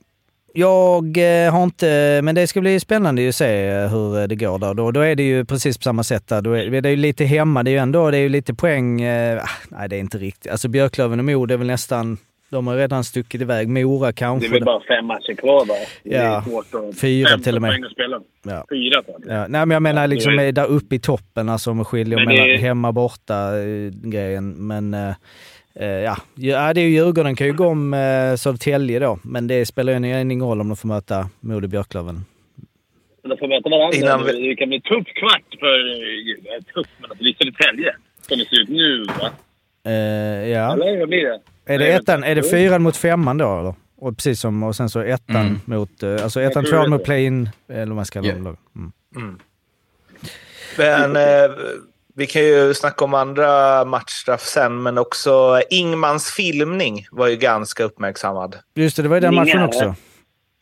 jag eh, har inte... Men det ska bli spännande att se hur det går där. Då, då är det ju precis på samma sätt där. Då är det är ju lite hemma. Det är ju ändå det är ju lite poäng... Nej, det är inte riktigt. Alltså Björklöven och Modo är väl nästan... De har redan stuckit iväg. Mora Det kanske. är väl bara fem matcher kvar va? Det är Ja, fyra till och med. Ja. Fyra tror jag. Ja, nej men jag menar Ja, liksom det är- är där uppe i toppen, alltså om skiljer Men mellan det- hemma borta eh, grejen. Men eh, eh, ja. ja, det är ju Djurgården kan ju gå om eh, Södertälje då. Men det spelar ju ingen roll om de får möta Modo Björklöven. De får möta varandra. Innan vi- Det kan bli tuff kvart för... eh, Tufft, men att det blir Södertälje. Som det ser ut nu va? Eh, ja. Eller vad blir det? Är det ettan, är det fyran mot femman då eller? Och precis som, och sen så ettan Mm. mot, eh, alltså ettan, tror tvåan mot play-in, eller vad man ska yeah. mm. Men eh, vi kan ju snacka om andra matchstraff sen, men också Ingmans filmning var ju ganska uppmärksammad. Just det, det var ju den matchen också.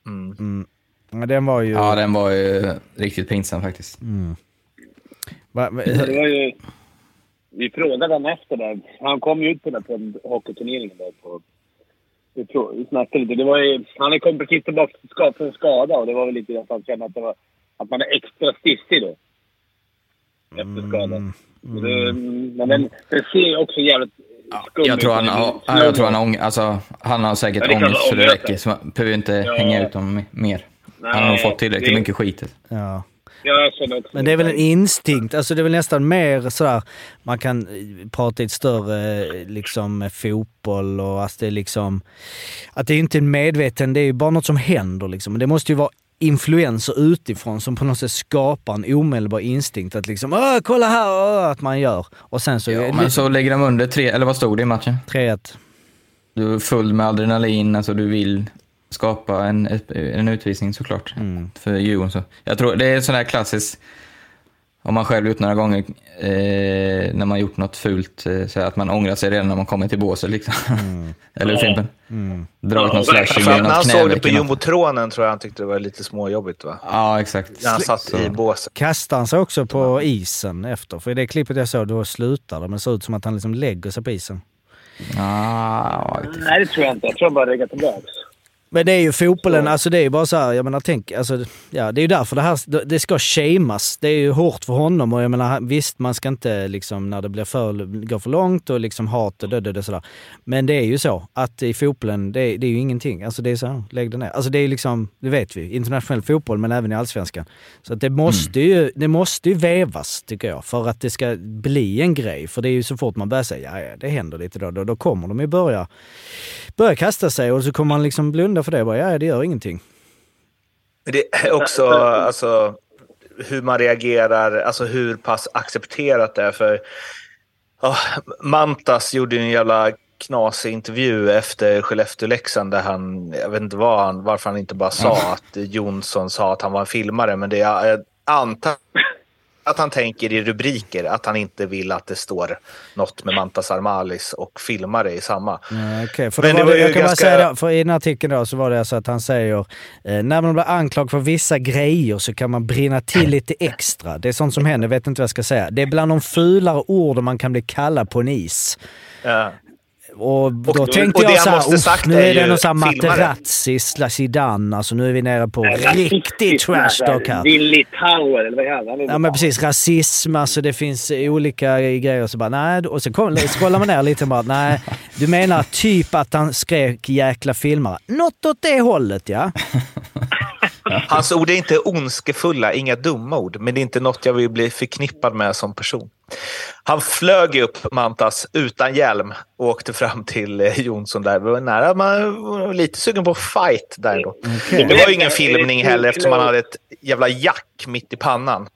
Mm. Mm. Ja, den var ju... Ja, den var ju riktigt pinsam faktiskt. mm. Va, va, Ja, Det var ju... Vi frågade honom efter det. Han kom ju ut på den på hockeyturneringen där på... Vi, vi snackade lite. Det var ju, han är kom precis tillbaka från skada och det var väl lite att han kände att, det var, att man är extra stissig då. Efter. Mm. Och Det, men den, den ser ju också jävligt... skum Jag tror han har, ja, jag tror han har, ång- alltså, han har säkert Ja, ångest så det räcker. Så man behöver inte Ja. hänga ut dem mer. han har nog fått tillräckligt det- mycket skit. Ja. Ja, jag känner också Men det är väl en instinkt, alltså det är väl nästan mer sådär, man kan eh, prata i ett större eh, liksom fotboll och att det är liksom, att det är inte en medveten, det är ju bara något som händer liksom. Men det måste ju vara influenser utifrån som på något sätt skapar en omedelbar instinkt att liksom Åh, kolla här, åh, att man gör. Och sen så... Ja, men så lägger de under tre, eller vad stod det i matchen? 3-1. Du är full med adrenalin, alltså du vill skapa en, en utvisning såklart. Mm. För Djurgården så. Jag tror det är sån här klassiskt, om man själv gjort några gånger, eh, när man gjort något fult, eh, så att man ångrar sig redan när man kommer till båset liksom. Eller hur Fimpen? Dra ut någon slashing För eller när han något såg det på något. jumbotronen tror jag han tyckte det var lite småjobbigt va? Ja, exakt. När han satt Så- i båset. Kastar han sig också på isen efter? För i det klippet jag såg, då slutar det, men det ser ut som att han liksom lägger sig på isen. Inte. Nej, det tror jag inte. Jag tror bara lägger tillbaka. Men det är ju fotbollen, alltså det är ju bara så här, jag menar tänk, alltså, ja det är ju därför det här, det ska shamas. Det är ju hårt för honom och jag menar visst man ska inte liksom när det blir för, går för långt och liksom hat och död och sådär. Men det är ju så att i fotbollen, det är, det är ju ingenting. Alltså det är så, här, lägg det ner. Alltså det är liksom, det vet vi, internationell fotboll men även i allsvenskan. Så att det måste ju, det måste ju vävas tycker jag för att det ska bli en grej. För det är ju så fort man börjar säga, ja, ja det händer lite då, då, då kommer de ju börja börjar kasta sig och så kommer man liksom blunda för det. och Bara, ja, det gör ingenting. Men det är också alltså, hur man reagerar, alltså hur pass accepterat det är. För ja, Mantas gjorde en jävla knasig intervju efter Skellefteå-Leksand där han, jag vet inte vad han, varför han inte bara sa att Jonsson sa att han var en filmare, men det jag, jag antar att han tänker i rubriker att han inte vill att det står något med Mantas Armalis och filmare i samma. Ja, Okej, för, Men det var det, ju jag kan ganska- säga för i den här artikeln då så var det alltså att han säger eh, när man blir anklagad för vissa grejer så kan man brinna till lite extra. Det är sånt som händer, vet inte vad jag ska säga. Det är bland de fulare orden man kan bli kallad på en is. Ja. Och då och tänkte det jag så här, måste "Uff, sagt nu är det någon sån här filmare." Materazzi slash Zidane. Alltså nu är vi nere på riktig trash talk här. Din Litauer, eller vad han? Ja men precis, rasism, alltså det finns olika grejer. Så bara, nej, och så kom, scrollar man ner lite och bara, nej, du menar typ att han skrek jäkla filmare. Något åt det hållet ja. Hans ord är inte ondskefulla, inga dumma ord, men det är inte något jag vill bli förknippad med som person. Han flög upp Mantas utan hjälm och åkte fram till eh, Jonsson där. Det var nära, man var lite sugen på fight där då. Okej. Det var ju ingen filmning heller eftersom han hade ett jävla jack mitt i pannan.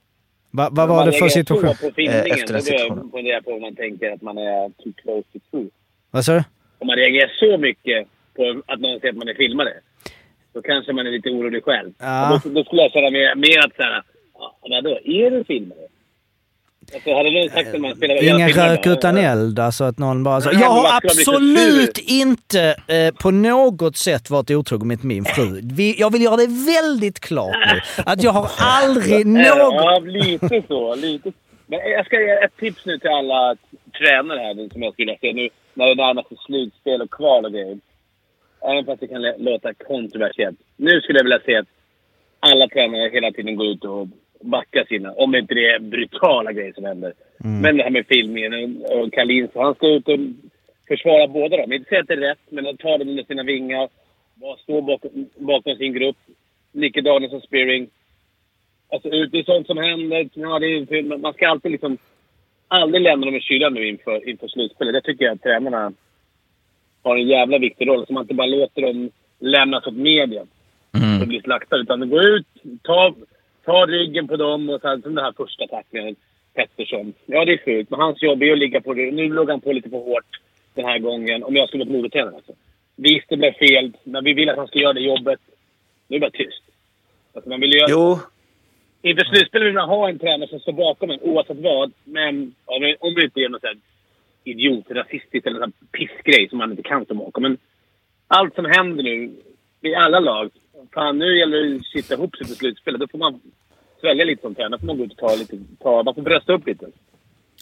Va, vad var det för situation? På filmningen, Eh, efter den situationen. jag fundera på om man tänker att man är too close to truth. Vad sa du? Om man reagerar så mycket på att någon säger att man är filmare, då kanske man är lite orolig själv. Ja. Då, då skulle jag säga mer, mer att såhär, ja, vadå, är du filmare? Alltså, hade någon sagt att man spelar... Ingen rök utan eld, alltså att någon bara så. Jag har absolut inte eh, på något sätt varit otrogen med min fru. Vi, jag vill göra det väldigt klart nu. Att jag har aldrig någon... Ja, lite så. Lite. Men jag ska ge ett tips nu till alla tränare här som jag skulle vilja se nu när det närmar sig slutspel och kval och grejer. Även fast det kan låta kontroversiellt. Nu skulle jag vilja se att alla tränare hela tiden går ut och backar sina, om inte det är brutala grejer som händer. Men det här med filmningen och- Kalins, han ska ut och försvara båda dem. Inte säga att det är rätt, men ta dem under sina vingar. Stå bakom, bakom sin grupp. Nicke Danielsson Spearing. Alltså ut, det är sånt som händer. Ja, det är, man ska alltid liksom... Aldrig lämna dem i kylan nu inför, inför slutspelet. Det tycker jag att tränarna har en jävla viktig roll. Så man inte bara låter dem lämnas åt media och bli slaktade. Utan gå ut, ta, ta ryggen på dem och sen som den här första tacklingen. Pettersson. Ja, det är sjukt. Men hans jobb är att ligga på det. Nu låg han på lite för hårt den här gången. Om jag skulle vara modetränare alltså. Visst, det blev fel. Men vi vill att han ska göra det jobbet. Nu är det bara tyst. Alltså, man vill ju... Jo, Inför slutspel vill man ha en tränare som står bakom en oavsett vad. Men om det, om det inte är något sånt här idiot, rasistiskt eller någon pissgrej som man inte kan stå bakom. Men allt som händer nu i alla lag. Fan, nu gäller det att sitta ihop sig till slutspelet. Då får man svälja lite som tränare. Då får man gå ut och ta lite... Ta, man får brösta upp lite.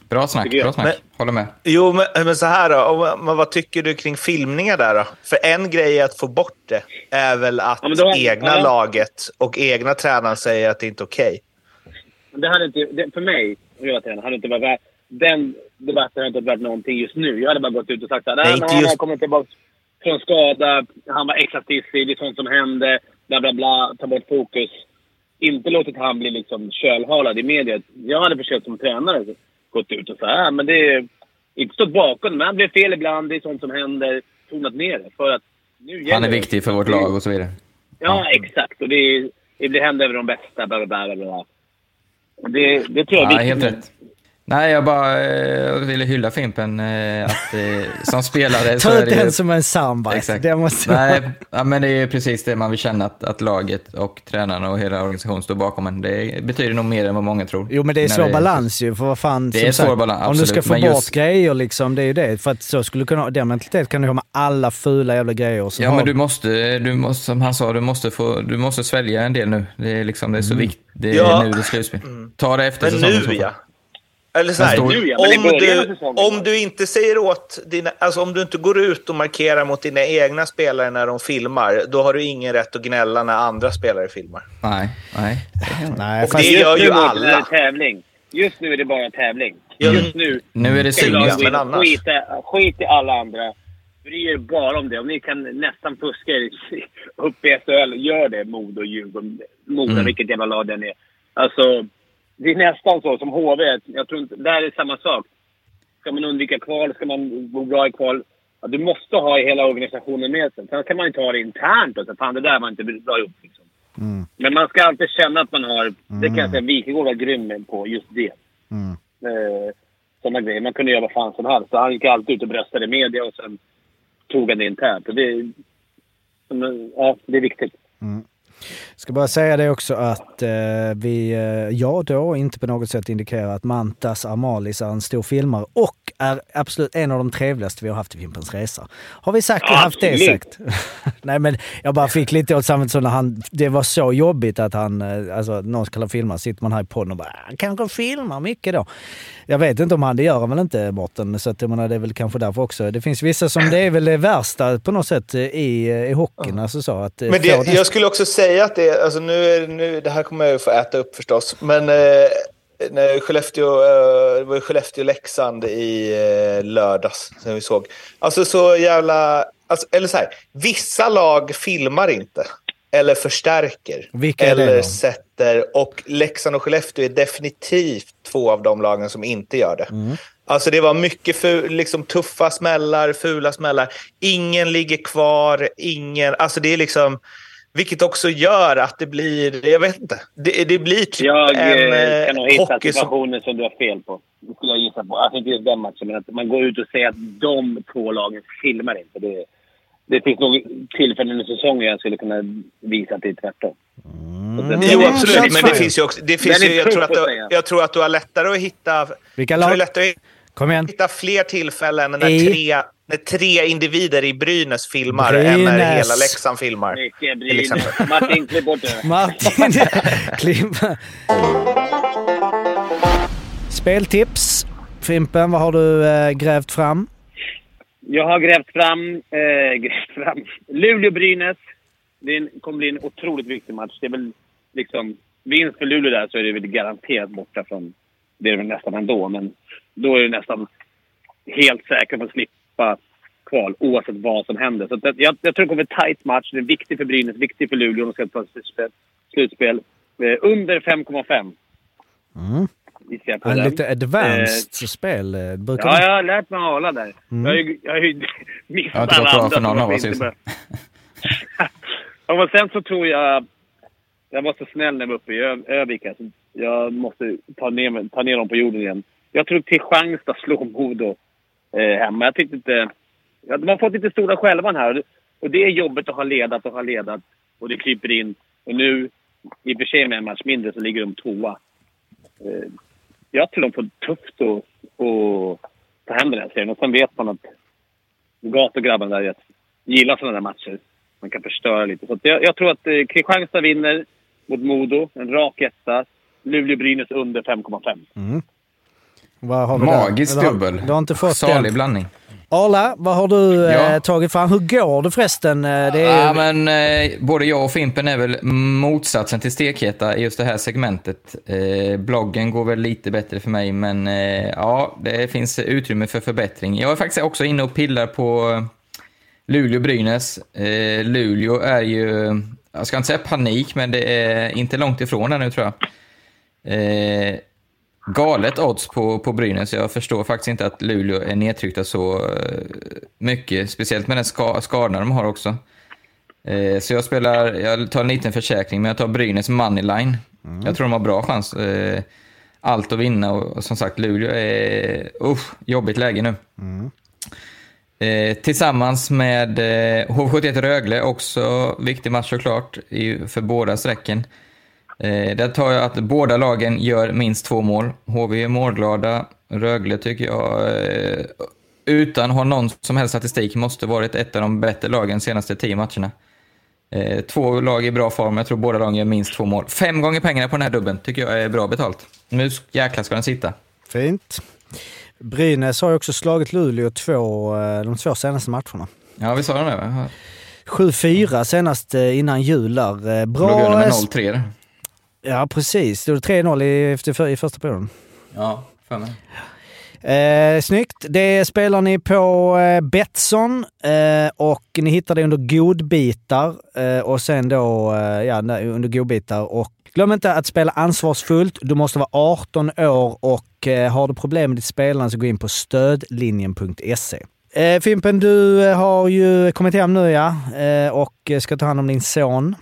Bra snack, bra snack. Men- Håller med. jo men, men så här då. Men vad tycker du kring filmningar där då? För en grej är att få bort det är väl att Ja, då- egna ja. laget och egna tränaren säger att det inte är okej. Det hade inte, det, för mig, hade det inte varit värt... Den debatten har inte varit någonting just nu. Jag hade bara gått ut och sagt att Nej, han just- kommit tillbaka från skada, han var extra stissig, det är sånt som hände, bla bla bla, ta bort fokus. Inte låtit han bli liksom kölhalad i media. Jag hade försökt som tränare gått ut och sagt äh, men det är inte stått bakom men han blev fel ibland, det är sånt som händer. Tonat ner det. För att nu Han är viktig för vårt lag och så vidare. Ja, exakt. Och det, är- det händer över de bästa, bla bla bla. Det, det tror jag är Ja, viktigt. helt rätt. Nej, jag bara eh, ville hylla Fimpen. Eh, att, eh, som spelare så Ta det ju... den som en soundbite. Exakt. Det måste Nej, ja, men det är precis det man vill känna, att, att laget och tränarna och hela organisationen står bakom en. Det betyder nog mer än vad många tror. Jo men det är svår balans ju, för vad fan. Det som är svår sagt, balans, Om du ska absolut, få men bort just- grejer liksom, det är ju det. För att så skulle du kunna, den mentalitet kan du ha med alla fula jävla grejer. Och så Ja, har- men du måste, du måste, som han sa, du måste, få, du måste svälja en del nu. Det är, liksom, det är så viktigt. Det är Ja. nu det är slutspel. Ta det efter Men säsongen. så nu ja. Eller så här, nu, ja, om, du, om du inte säger åt dina, alltså om du inte går ut och markerar mot dina egna spelare när de filmar, då har du ingen rätt att gnälla när andra spelare filmar. Nej, nej. Nej, Och det gör ju alla. tävling. Just nu är det bara tävling. Just nu Nu är det laget men annars. Skit, i- skit i alla andra. Bry er bara om det. Om ni kan nästan fuska er upp i SHL, gör det. Modo, Djurgården, Modo, Mm. vilket jävla lag den är. Alltså, det är nästan så som HV. Jag tror inte, där är det samma sak. Ska man undvika kval, ska man gå bra i kval. Ja, du måste ha hela organisationen med sig. Sen kan man inte ha det internt och så fan det där var inte bra gjort. Liksom. Men man ska alltid känna att man har... Det kan jag säga, Wikegård var grym på just det. Mm. Eh, sådana grejer. Man kunde göra vad fan som helst. Så han gick alltid ut och bröstade i media och sen tog han det internt. Och det, ja, det är viktigt. Jag ska bara säga det också att eh, vi, eh, jag då inte på något sätt indikerar att Mantas Amalis är en stor filmare och är absolut en av de trevligaste vi har haft i Fimpens Resa. Har vi sagt, Ja, haft det absolut. sagt? Nej men jag bara fick lite åt så när han, det var så jobbigt att han, eh, alltså någon skulle filma, sitter man här i podden och bara han kanske filmar mycket då. Jag vet inte om han, det gör han väl inte Mårten, så att jag menar det är väl kanske därför också. Det finns vissa som, det är väl det värsta på något sätt eh, i, i hockeyn, alltså så att eh, Men det, jag skulle också säga att det, alltså nu är, nu, det här kommer jag ju få äta upp förstås, men eh, när Skellefteå, eh, det var Skellefteå-Leksand i eh, lördags som vi såg. Alltså så jävla, alltså, eller så här, vissa lag filmar inte. Eller förstärker. Vilka eller sätter. Och Leksand och Skellefteå är definitivt två av de lagen som inte gör det. Mm. Alltså det var mycket fu- liksom tuffa smällar, fula smällar. Ingen ligger kvar, ingen... Alltså det är liksom... Vilket också gör att det blir, jag vet inte, det, det blir typ Jag en eh, eh, kan nog hitta hockey som... situationer som du har fel på. Det skulle jag gissa på. Alltså inte just den matchen, men att man går ut och säger att de två lagen filmar inte. Det, det finns nog tillfällen i säsongen jag skulle kunna visa att det är tvärtom. Det- Jo, Mm, absolut. Men det finns ju också... Det finns ju, jag, tror att du, jag tror att du har lättare att hitta... Vilka Jag lag? Kom igen. hitta fler tillfällen när, I- tre, när tre individer i Brynäs filmar än Brynäs. när hela Leksand filmar. Mycket Brynäs. Martin, klipp bort det. Martin Klimpa. Speltips. Fimpen, vad har du eh, grävt fram? Jag har grävt fram, eh, grävt fram Luleå-Brynäs. Det en, kommer bli en otroligt viktig match. Det är väl liksom... Vinst för Luleå där så är det väl garanterat borta från... Det är det väl nästan ändå, men då är det nästan helt säkert på att slippa kval oavsett vad som händer. Så att jag, jag tror det kommer bli en tight match. Den är viktig för Brynäs, viktig för Luleå. De ska ta slutspel. slutspel. Eh, under 5,5. Mm. På En lite advanced spel. eh, Brukar Ja, man- jag har lärt mig att hålla där. Mm. Jag har ju, jag har ju missat Jag tror alla det andra för någon av oss inte men sen så tror jag... Jag var så snäll när jag var uppe i Ö- Övik. Jag måste ta ner, ta ner dem på jorden igen. Jag tror Kristianstad slår Modo eh, hemma. Jag tyckte inte... Ja, de har fått lite stora skälvan här. och det- är jobbigt att ha ledat och ha ledat. Och det kryper in. Och nu, i och för sig med en match mindre, så ligger de tvåa. Eh, jag tror de får tufft att att ta hem den här serien. Och sen vet man att gatugrabbarna där gillar sådana där matcher. Man kan förstöra lite. Så jag, jag tror att eh, Kristianstad vinner mot Modo. En rak etta. Luleå-Brynäs under 5,5. Mm. Vad har vi där? Magisk Eller har- dubbel. Du har inte fått Salig den? blandning. Arla, vad har du Ja. eh, tagit fram? Hur går det förresten? Eh, Det är, Ja, men eh, både jag och Fimpen är väl motsatsen till stekheta i just det här segmentet. Eh, bloggen går väl lite bättre för mig, men eh, ja, det finns utrymme för förbättring. Jag är faktiskt också inne och pillar på Luleå-Brynäs. Luleå är ju, jag ska inte säga panik, men det är inte långt ifrån där nu tror jag. Galet odds på, på Brynäs. Jag förstår faktiskt inte att Luleå är nedtryckta så eh, mycket, speciellt med den ska, skadorna de har också. Eh, så jag spelar, jag tar en liten försäkring, men jag tar Brynäs moneyline. Jag tror de har bra chans. Eh, allt att vinna och, och som sagt, Luleå är usch, jobbigt läge nu. Eh, tillsammans med eh, HV71 Rögle, också viktig match såklart i, för båda strecken. Eh, där tar jag att båda lagen gör minst två mål. HV är målglada. Rögle tycker jag, eh, utan att ha någon som helst statistik, måste varit ett av de bättre lagen de senaste tio matcherna. Eh, två lag i bra form, jag tror båda lagen gör minst två mål. Fem gånger pengarna på den här dubben tycker jag är bra betalt. Nu jäklar ska den sitta. Fint. Brynäs har ju också slagit Luleå två, eh, de två senaste matcherna. Ja, vi sa det nu. va? 7-4 senast eh, innan jul där. Eh, Låg Bra... under med eh, 0-3 där. Ja, precis. Det var 3-0 i, efter, i första perioden. Ja, för mig. Eh, snyggt. Det spelar ni på eh, Betsson eh, och ni hittar det under godbitar eh, och sen då eh, ja, under godbitar. Och glöm inte att spela ansvarsfullt. Du måste vara 18 år och eh, har du problem med ditt spelande så gå in på stödlinjen.se. Eh, Fimpen, du har ju kommit hem nu ja och ska ta hand om din son.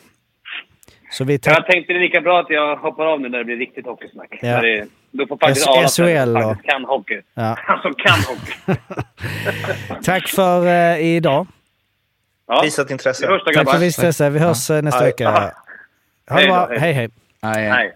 Så vi tar... Jag tänkte det är lika bra att jag hoppar av nu när det blir riktigt hockeysnack. Ja. Det, då får faktiskt Arla SHL att då? han faktiskt kan hockey. Ja. Han som kan hockey. Tack för eh, idag. Ja. Visat intresse. Tack för visst intresse. Vi hörs eh, nästa Hej. vecka. Ha det Hej bra. hej. Hej hej. Nej,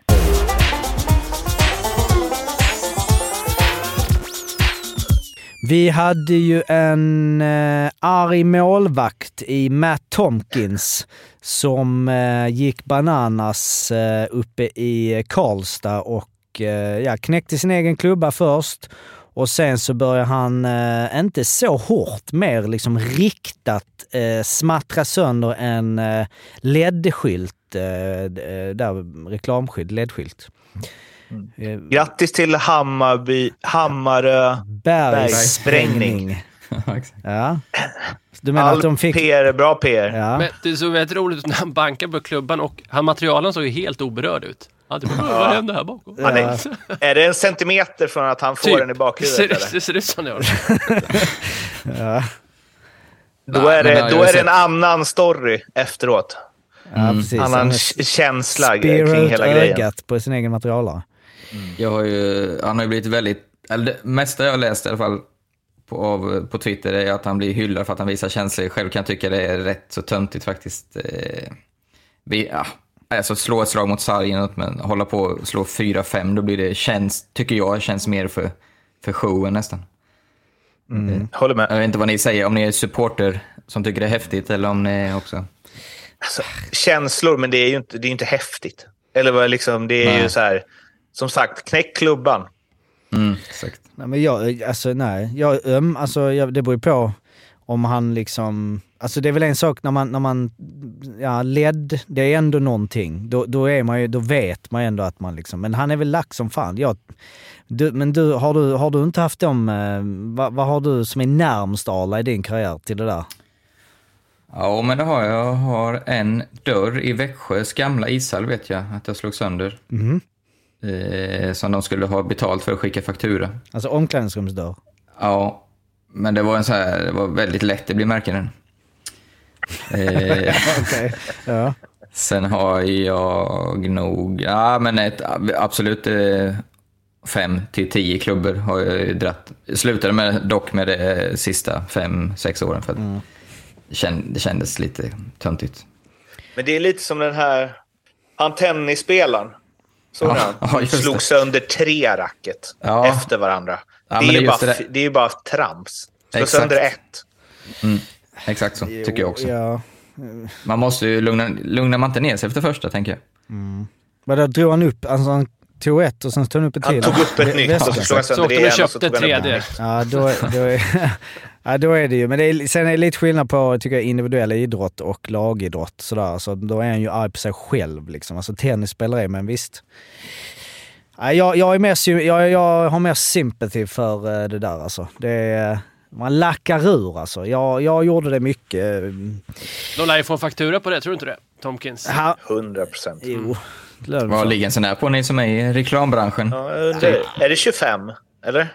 Vi hade ju en eh, arg målvakt i Matt Tomkins som eh, gick bananas eh, uppe i Karlstad och eh, ja, knäckte sin egen klubba först. Och sen så började han, eh, inte så hårt, mer liksom riktat eh, smattra sönder en eh, LED-skylt, eh, eh där, reklamskylt, LED-skylt. Eh, Grattis till Hammarby, Hammarö bergssprängning. Ja. Du menar att All de fick... PR, bra PR. Ja. Men det såg väldigt roligt ut när han bankade på klubban och han, materialen såg ju helt oberörd ut. Ja, det var, vad hände här bakom? Han är, är det en centimeter från att han får den i det bakhuvudet? ser, det ser ut som det gör. Ja. Då är det, då är det en annan story efteråt. Ja, precis. Annan känsla kring hela grejen. ögat på sin egen materialare. Jag har ju, han har ju blivit väldigt, eller det mesta jag har läst i alla fall på, av, på Twitter är att han blir hyllad för att han visar känslor. Själv kan jag tycka det är rätt så töntigt faktiskt. Eh, vi, ja, alltså slå ett slag mot sargen, men hålla på och slå 4-5, då blir det, känns, tycker jag, känns mer för, för showen nästan. Håller med. Jag vet inte vad ni säger, om ni är supporter som tycker det är häftigt eller om ni också... Alltså, känslor, men det är ju inte, det är inte häftigt. Eller vad liksom, det är Nej. ju så här, som sagt, knäck klubban. Mm, exakt. Nej, men jag, alltså nej. Jag öm, alltså jag, det beror ju på om han liksom... Alltså det är väl en sak när man, när man, ja ledd, det är ändå någonting. Då, då, är man ju, då vet man ju ändå att man liksom, men han är väl lack som fan. Jag, du, men du, har du, har du inte haft dem, eh, vad, vad har du som är närmst Arla i din karriär till det där? Ja, men det har jag. Jag har en dörr i Växjös gamla ishall vet jag att jag slog sönder. Mhm. Eh, som de skulle ha betalt för att skicka faktura. Alltså omklädningsrumsdörr? Ja, men det var en så här, det var väldigt lätt, det blir märken den. Eh, Okej. Ja. sen har jag nog, ja men ett, absolut eh, fem till tio klubbor har jag dratt. Slutade med, dock med det sista fem, sex åren för att det, känd, det kändes lite töntigt. Men det är lite som den här, han tennisspelaren. Såg Ja, han? ja, Slog sönder tre racket Ja. efter varandra. Ja, det, men är ju bara, det det är ju bara trams. Slå Exakt. sönder ett. Exakt så, tycker jag också. Ja. Man måste ju lugna, lugnar man inte ner sig efter första, tänker jag. Vadå, drog han upp, alltså han tog ett och sen tog han upp ett Han till. tog upp ett nytt och så slog han sönder åkte det de och igen och så köpte tog han upp tredje. ett nytt. Ja, då, då, är, ja, då är det ju. Men det är, sen är det lite skillnad på tycker jag, individuell idrott och lagidrott. Sådär. Alltså, då är han ju arg på sig själv. Liksom. Alltså, tennis spelar i, men visst. Ja, jag, jag, är mer, jag, jag har mer sympati för eh, det där alltså. Det är, man lackar ur alltså. Jag, jag gjorde det mycket. De lär ju få en faktura på det, tror du inte det? Tomkins. Ha, 100 procent. jo. det de Vad ligger en sån där på ni som är i reklambranschen? Ja, jag undrar, är det 25? Eller?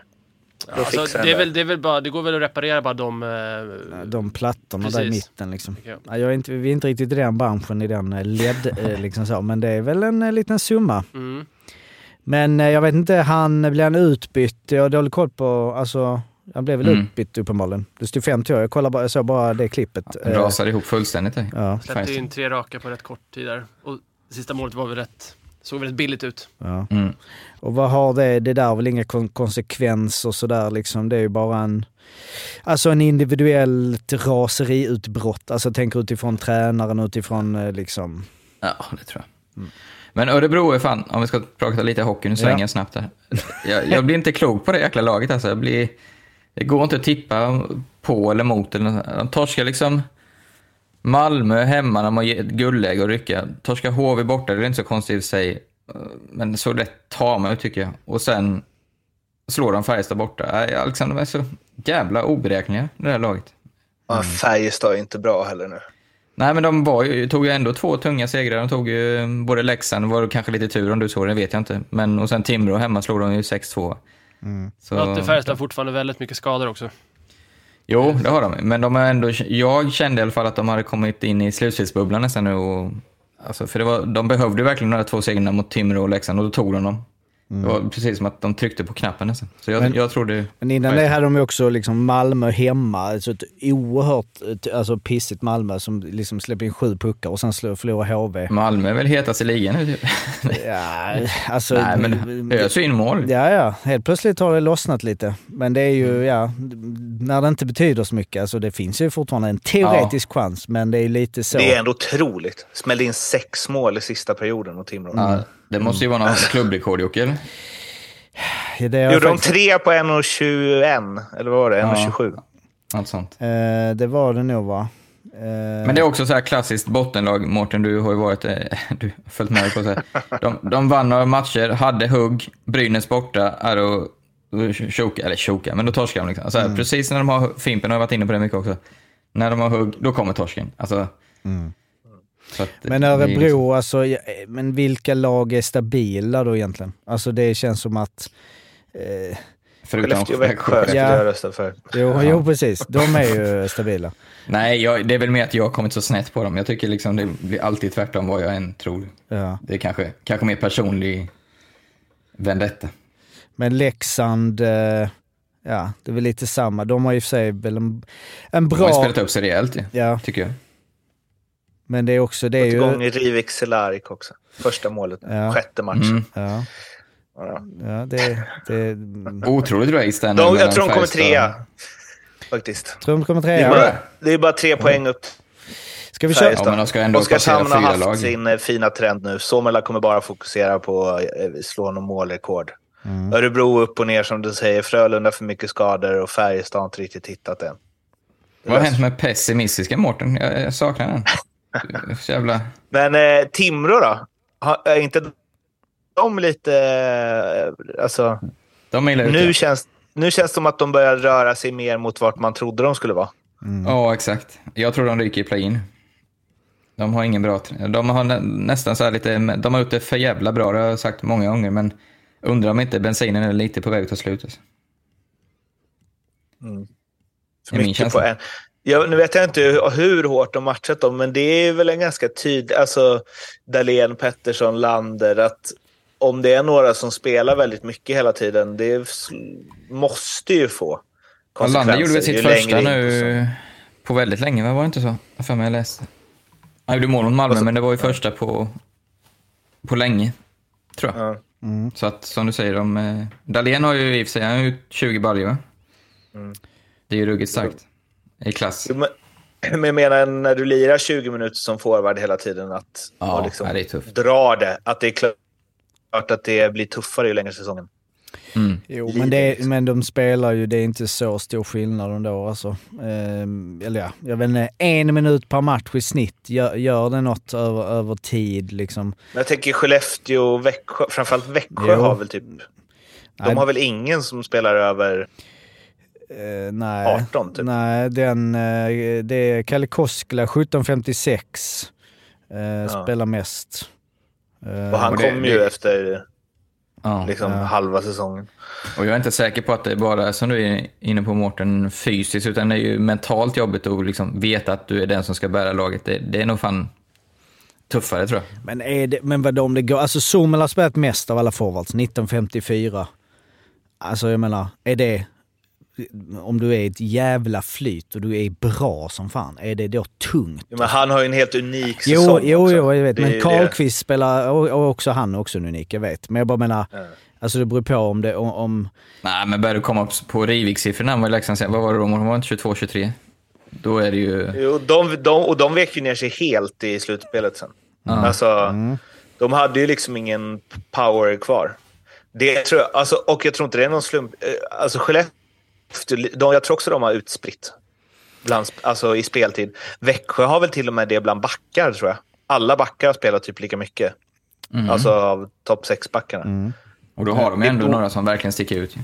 Alltså, det, är väl, det, är väl bara, det går väl att reparera bara de... eh, De plattorna där i Precis. mitten liksom. Ja. Ja, jag är inte, vi är inte riktigt i den branschen, i den eh, LED, eh, liksom så. Men det är väl en eh, liten summa. Mm. Men jag vet inte, han, blir han utbytt? Jag har dålig koll på, alltså, han blev väl Mm. utbytt uppenbarligen. Det stod 50 år, jag, kollade bara, jag såg bara det klippet. Eh, rasade ihop fullständigt. Ja, Släppte in tre raka på rätt kort tid där. Och sista målet var väl rätt... Såg väldigt billigt ut. ja. Mm. Och vad har det, det där har väl inga kon- konsekvenser sådär liksom. Det är ju bara en, alltså en individuellt raseriutbrott. Alltså tänk utifrån tränaren, utifrån eh, liksom, Ja, det tror jag. Men Örebro är fan, om vi ska prata lite hockey, nu svänger Ja. jag snabbt här. Jag, jag blir inte klok på det jäkla laget alltså. Jag blir, det går inte att tippa på eller mot. Eller något. De torskar liksom Malmö hemma när man ger guldläge och rycka. Torskar HV borta, det är inte så konstigt i sig. Men så rätt tar man ut tycker jag. Och sen slår de Färjestad borta. Nej, Alexander, de är så jävla oberäkneliga, det här laget. Ja, Färjestad är inte bra heller nu. Nej, men de var ju, tog ju ändå två tunga segrar. De tog ju både Leksand, var det kanske lite tur om du såg det, vet jag inte. Men och sen Timrå hemma slog de ju 6-2. Så, Mötte Färjestad fortfarande väldigt mycket skador också. Jo, det har de. Men de har ändå, jag kände i alla fall att de hade kommit in i slutspelsbubblan nästan nu. Och, alltså, för det var, de behövde ju verkligen de här två segrarna mot Timrå och Leksand och då tog de dem. Det var precis som att de tryckte på knappen nästan. Så jag, Men- jag trodde... Men innan det hade de ju också liksom Malmö hemma, alltså ett oerhört alltså pissigt Malmö som liksom släpper in sju puckar och sen slår, förlorar HV. Malmö är väl hetast i ligan nu typ. Ja, alltså... Nej, men öser in mål. Ja, ja. Helt plötsligt har det lossnat lite. Men det är ju, ja, när det inte betyder så mycket. Alltså det finns ju fortfarande en teoretisk chans, men det är lite så. Det är ändå otroligt. Smällde in sex mål i sista perioden mot Timrå. Ja, det måste ju vara någon klubbrekord, Jocke? Ja, det, Gjorde de faktiskt- tre på 1,21? Eller vad var det? 1,27? Allt sånt. Eh, det var det nog va? Eh, Men det är också så här klassiskt bottenlag, Mårten, du har ju varit, eh, du har följt med på så här. De, de vann några matcher, hade hugg, Brynäs borta, Arro choka, eller choka, men då torskar de liksom. Så här, Precis när de har, Fimpen har varit inne på det mycket också. När de har hugg, då kommer torsken. Alltså, så att Men det är Örebro, liksom- alltså, men vilka lag är stabila då egentligen? Alltså det känns som att... Eh, Förutom Växjö Ja. jag rösta för. jo, jo, precis. De är ju stabila. Nej, jag, det är väl mer att jag har kommit så snett på dem. Jag tycker liksom det blir alltid tvärtom vad jag än tror. Ja. Det är kanske, kanske mer personlig vendetta. Men Leksand, eh, ja, det är väl lite samma. De har och för sig väl en, en De har ju bra... spelat upp sig rejält, ju, Ja, tycker jag. Men det är också... Det är Fått igång ju... Rivik Cehlárik också. Första målet, Ja. sjätte matchen. Mm. Ja, Ja. det... det Otroligt race där nu De, mellan jag tror de kommer trea. Faktiskt. tror de kommer Det är, trea. bara, det är bara tre poäng upp. Ska vi köra? Ja, men de ska ändå Oskarshamn har haft lag. sin eh, fina trend nu. Sommerla kommer bara fokusera på att eh, slå någon målrekord. Mm. Örebro upp och ner som du säger. Frölunda för mycket skador och Färjestad har inte riktigt hittat än. Vad har hänt med pessimistiska Mårten? Jag, jag saknar den. Så jävla... Men eh, Timrå då? Har, är inte de lite... Eh, alltså, De är nu, känns, nu känns det som att de börjar röra sig mer mot vart man trodde de skulle vara. Ja, exakt. Jag tror de ryker i play-in. De har ingen bra... De har nä, nästan så här lite... De har gjort det för jävla bra, det har jag sagt många gånger, men undrar om inte bensinen är lite på väg att ta slut. Alltså. För Det är min mycket känsla. på en. Jag, nu vet jag inte hur, hårt de matchat dem, men det är väl en ganska tydlig... Alltså, Dahlén, Pettersson, Lander, att om det är några som spelar väldigt mycket hela tiden, det måste ju få Ja, Lander gjorde väl sitt första nu på väldigt länge, va? var det inte så? Jag för mig jag läste. Han gjorde mål mot Malmö, men det var ju första på, på länge, tror jag. Ja. Så att, som du säger, de, eh, Dahlén har ju i och för sig han har ju 20 baljor? Mm. Det är ju ruggigt starkt. I klass. Jo, Men men jag menar, när du lirar 20 minuter som forward hela tiden, att Ja, liksom det är tufft. dra det. Att det är klart att det blir tuffare ju längre säsongen. Mm. Jo, men, det, men de spelar ju, det är inte så stor skillnad ändå alltså. Ehm, eller ja, jag vet inte, en minut per match i snitt, gör, gör det något över, över tid liksom? Men jag tänker Skellefteå och Växjö, framförallt Växjö Jo. har väl typ... De Nej. har väl ingen som spelar över... Eh, nej. 18 typ. Nej, den, eh, det är Kalle Koskela, 1756. Eh, Spelar mest. Eh, Och han och det- kom ju det- efter Ja. liksom Ja. halva säsongen. Och jag är inte säker på att det är bara, som du är inne på Mårten, fysiskt, utan det är ju mentalt jobbigt att liksom veta att du är den som ska bära laget. Det, det är nog fan tuffare tror jag. Men, är det, men vadå om det går... Alltså Somel har spelat mest av alla forwards, 1954. Alltså jag menar, är det... Om du är i ett jävla flyt och du är bra som fan, är det då tungt? Ja, men han har ju en helt unik Jo, säsong jo, också. jo, jag vet. Det Men. Karlqvist spelar, och, också han är också en unik, jag vet. Men jag bara menar, alltså det beror på om det... Om, om, Nej, men börjar du komma upp på Rivik-siffrorna, i Leksand sen, vad var det då? Han var inte 22-23? Då är det ju... Jo, de, de, och de vek ju ner sig helt i slutspelet sen. Alltså, Mm. De hade ju liksom ingen power kvar. Det tror jag, alltså, och jag tror inte det är någon slump. Eh, Alltså Skellefteå, de, jag tror också de har utspritt bland, alltså, i speltid. Växjö har väl till och med det bland backar, tror jag. Alla backar har spelat typ lika mycket. Mm. Alltså av topp 6-backarna. Och då har de ju ändå några som verkligen sticker ut.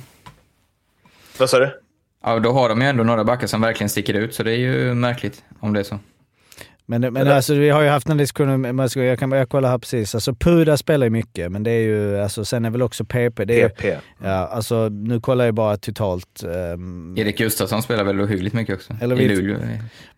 Vad sa du? Ja, då har de ju ändå några backar som verkligen sticker ut, så det är ju märkligt om det är så. Men men alltså, vi har ju haft en diskussion, om- jag, kan jag kollar här precis. Alltså Puda spelar ju mycket, men det är ju, alltså sen är väl också PP. Det är, PP. Ja, alltså nu kollar jag bara totalt. ehm, Erik Gustafsson spelar väl ohyggligt mycket också, Eller i vi- Luleå.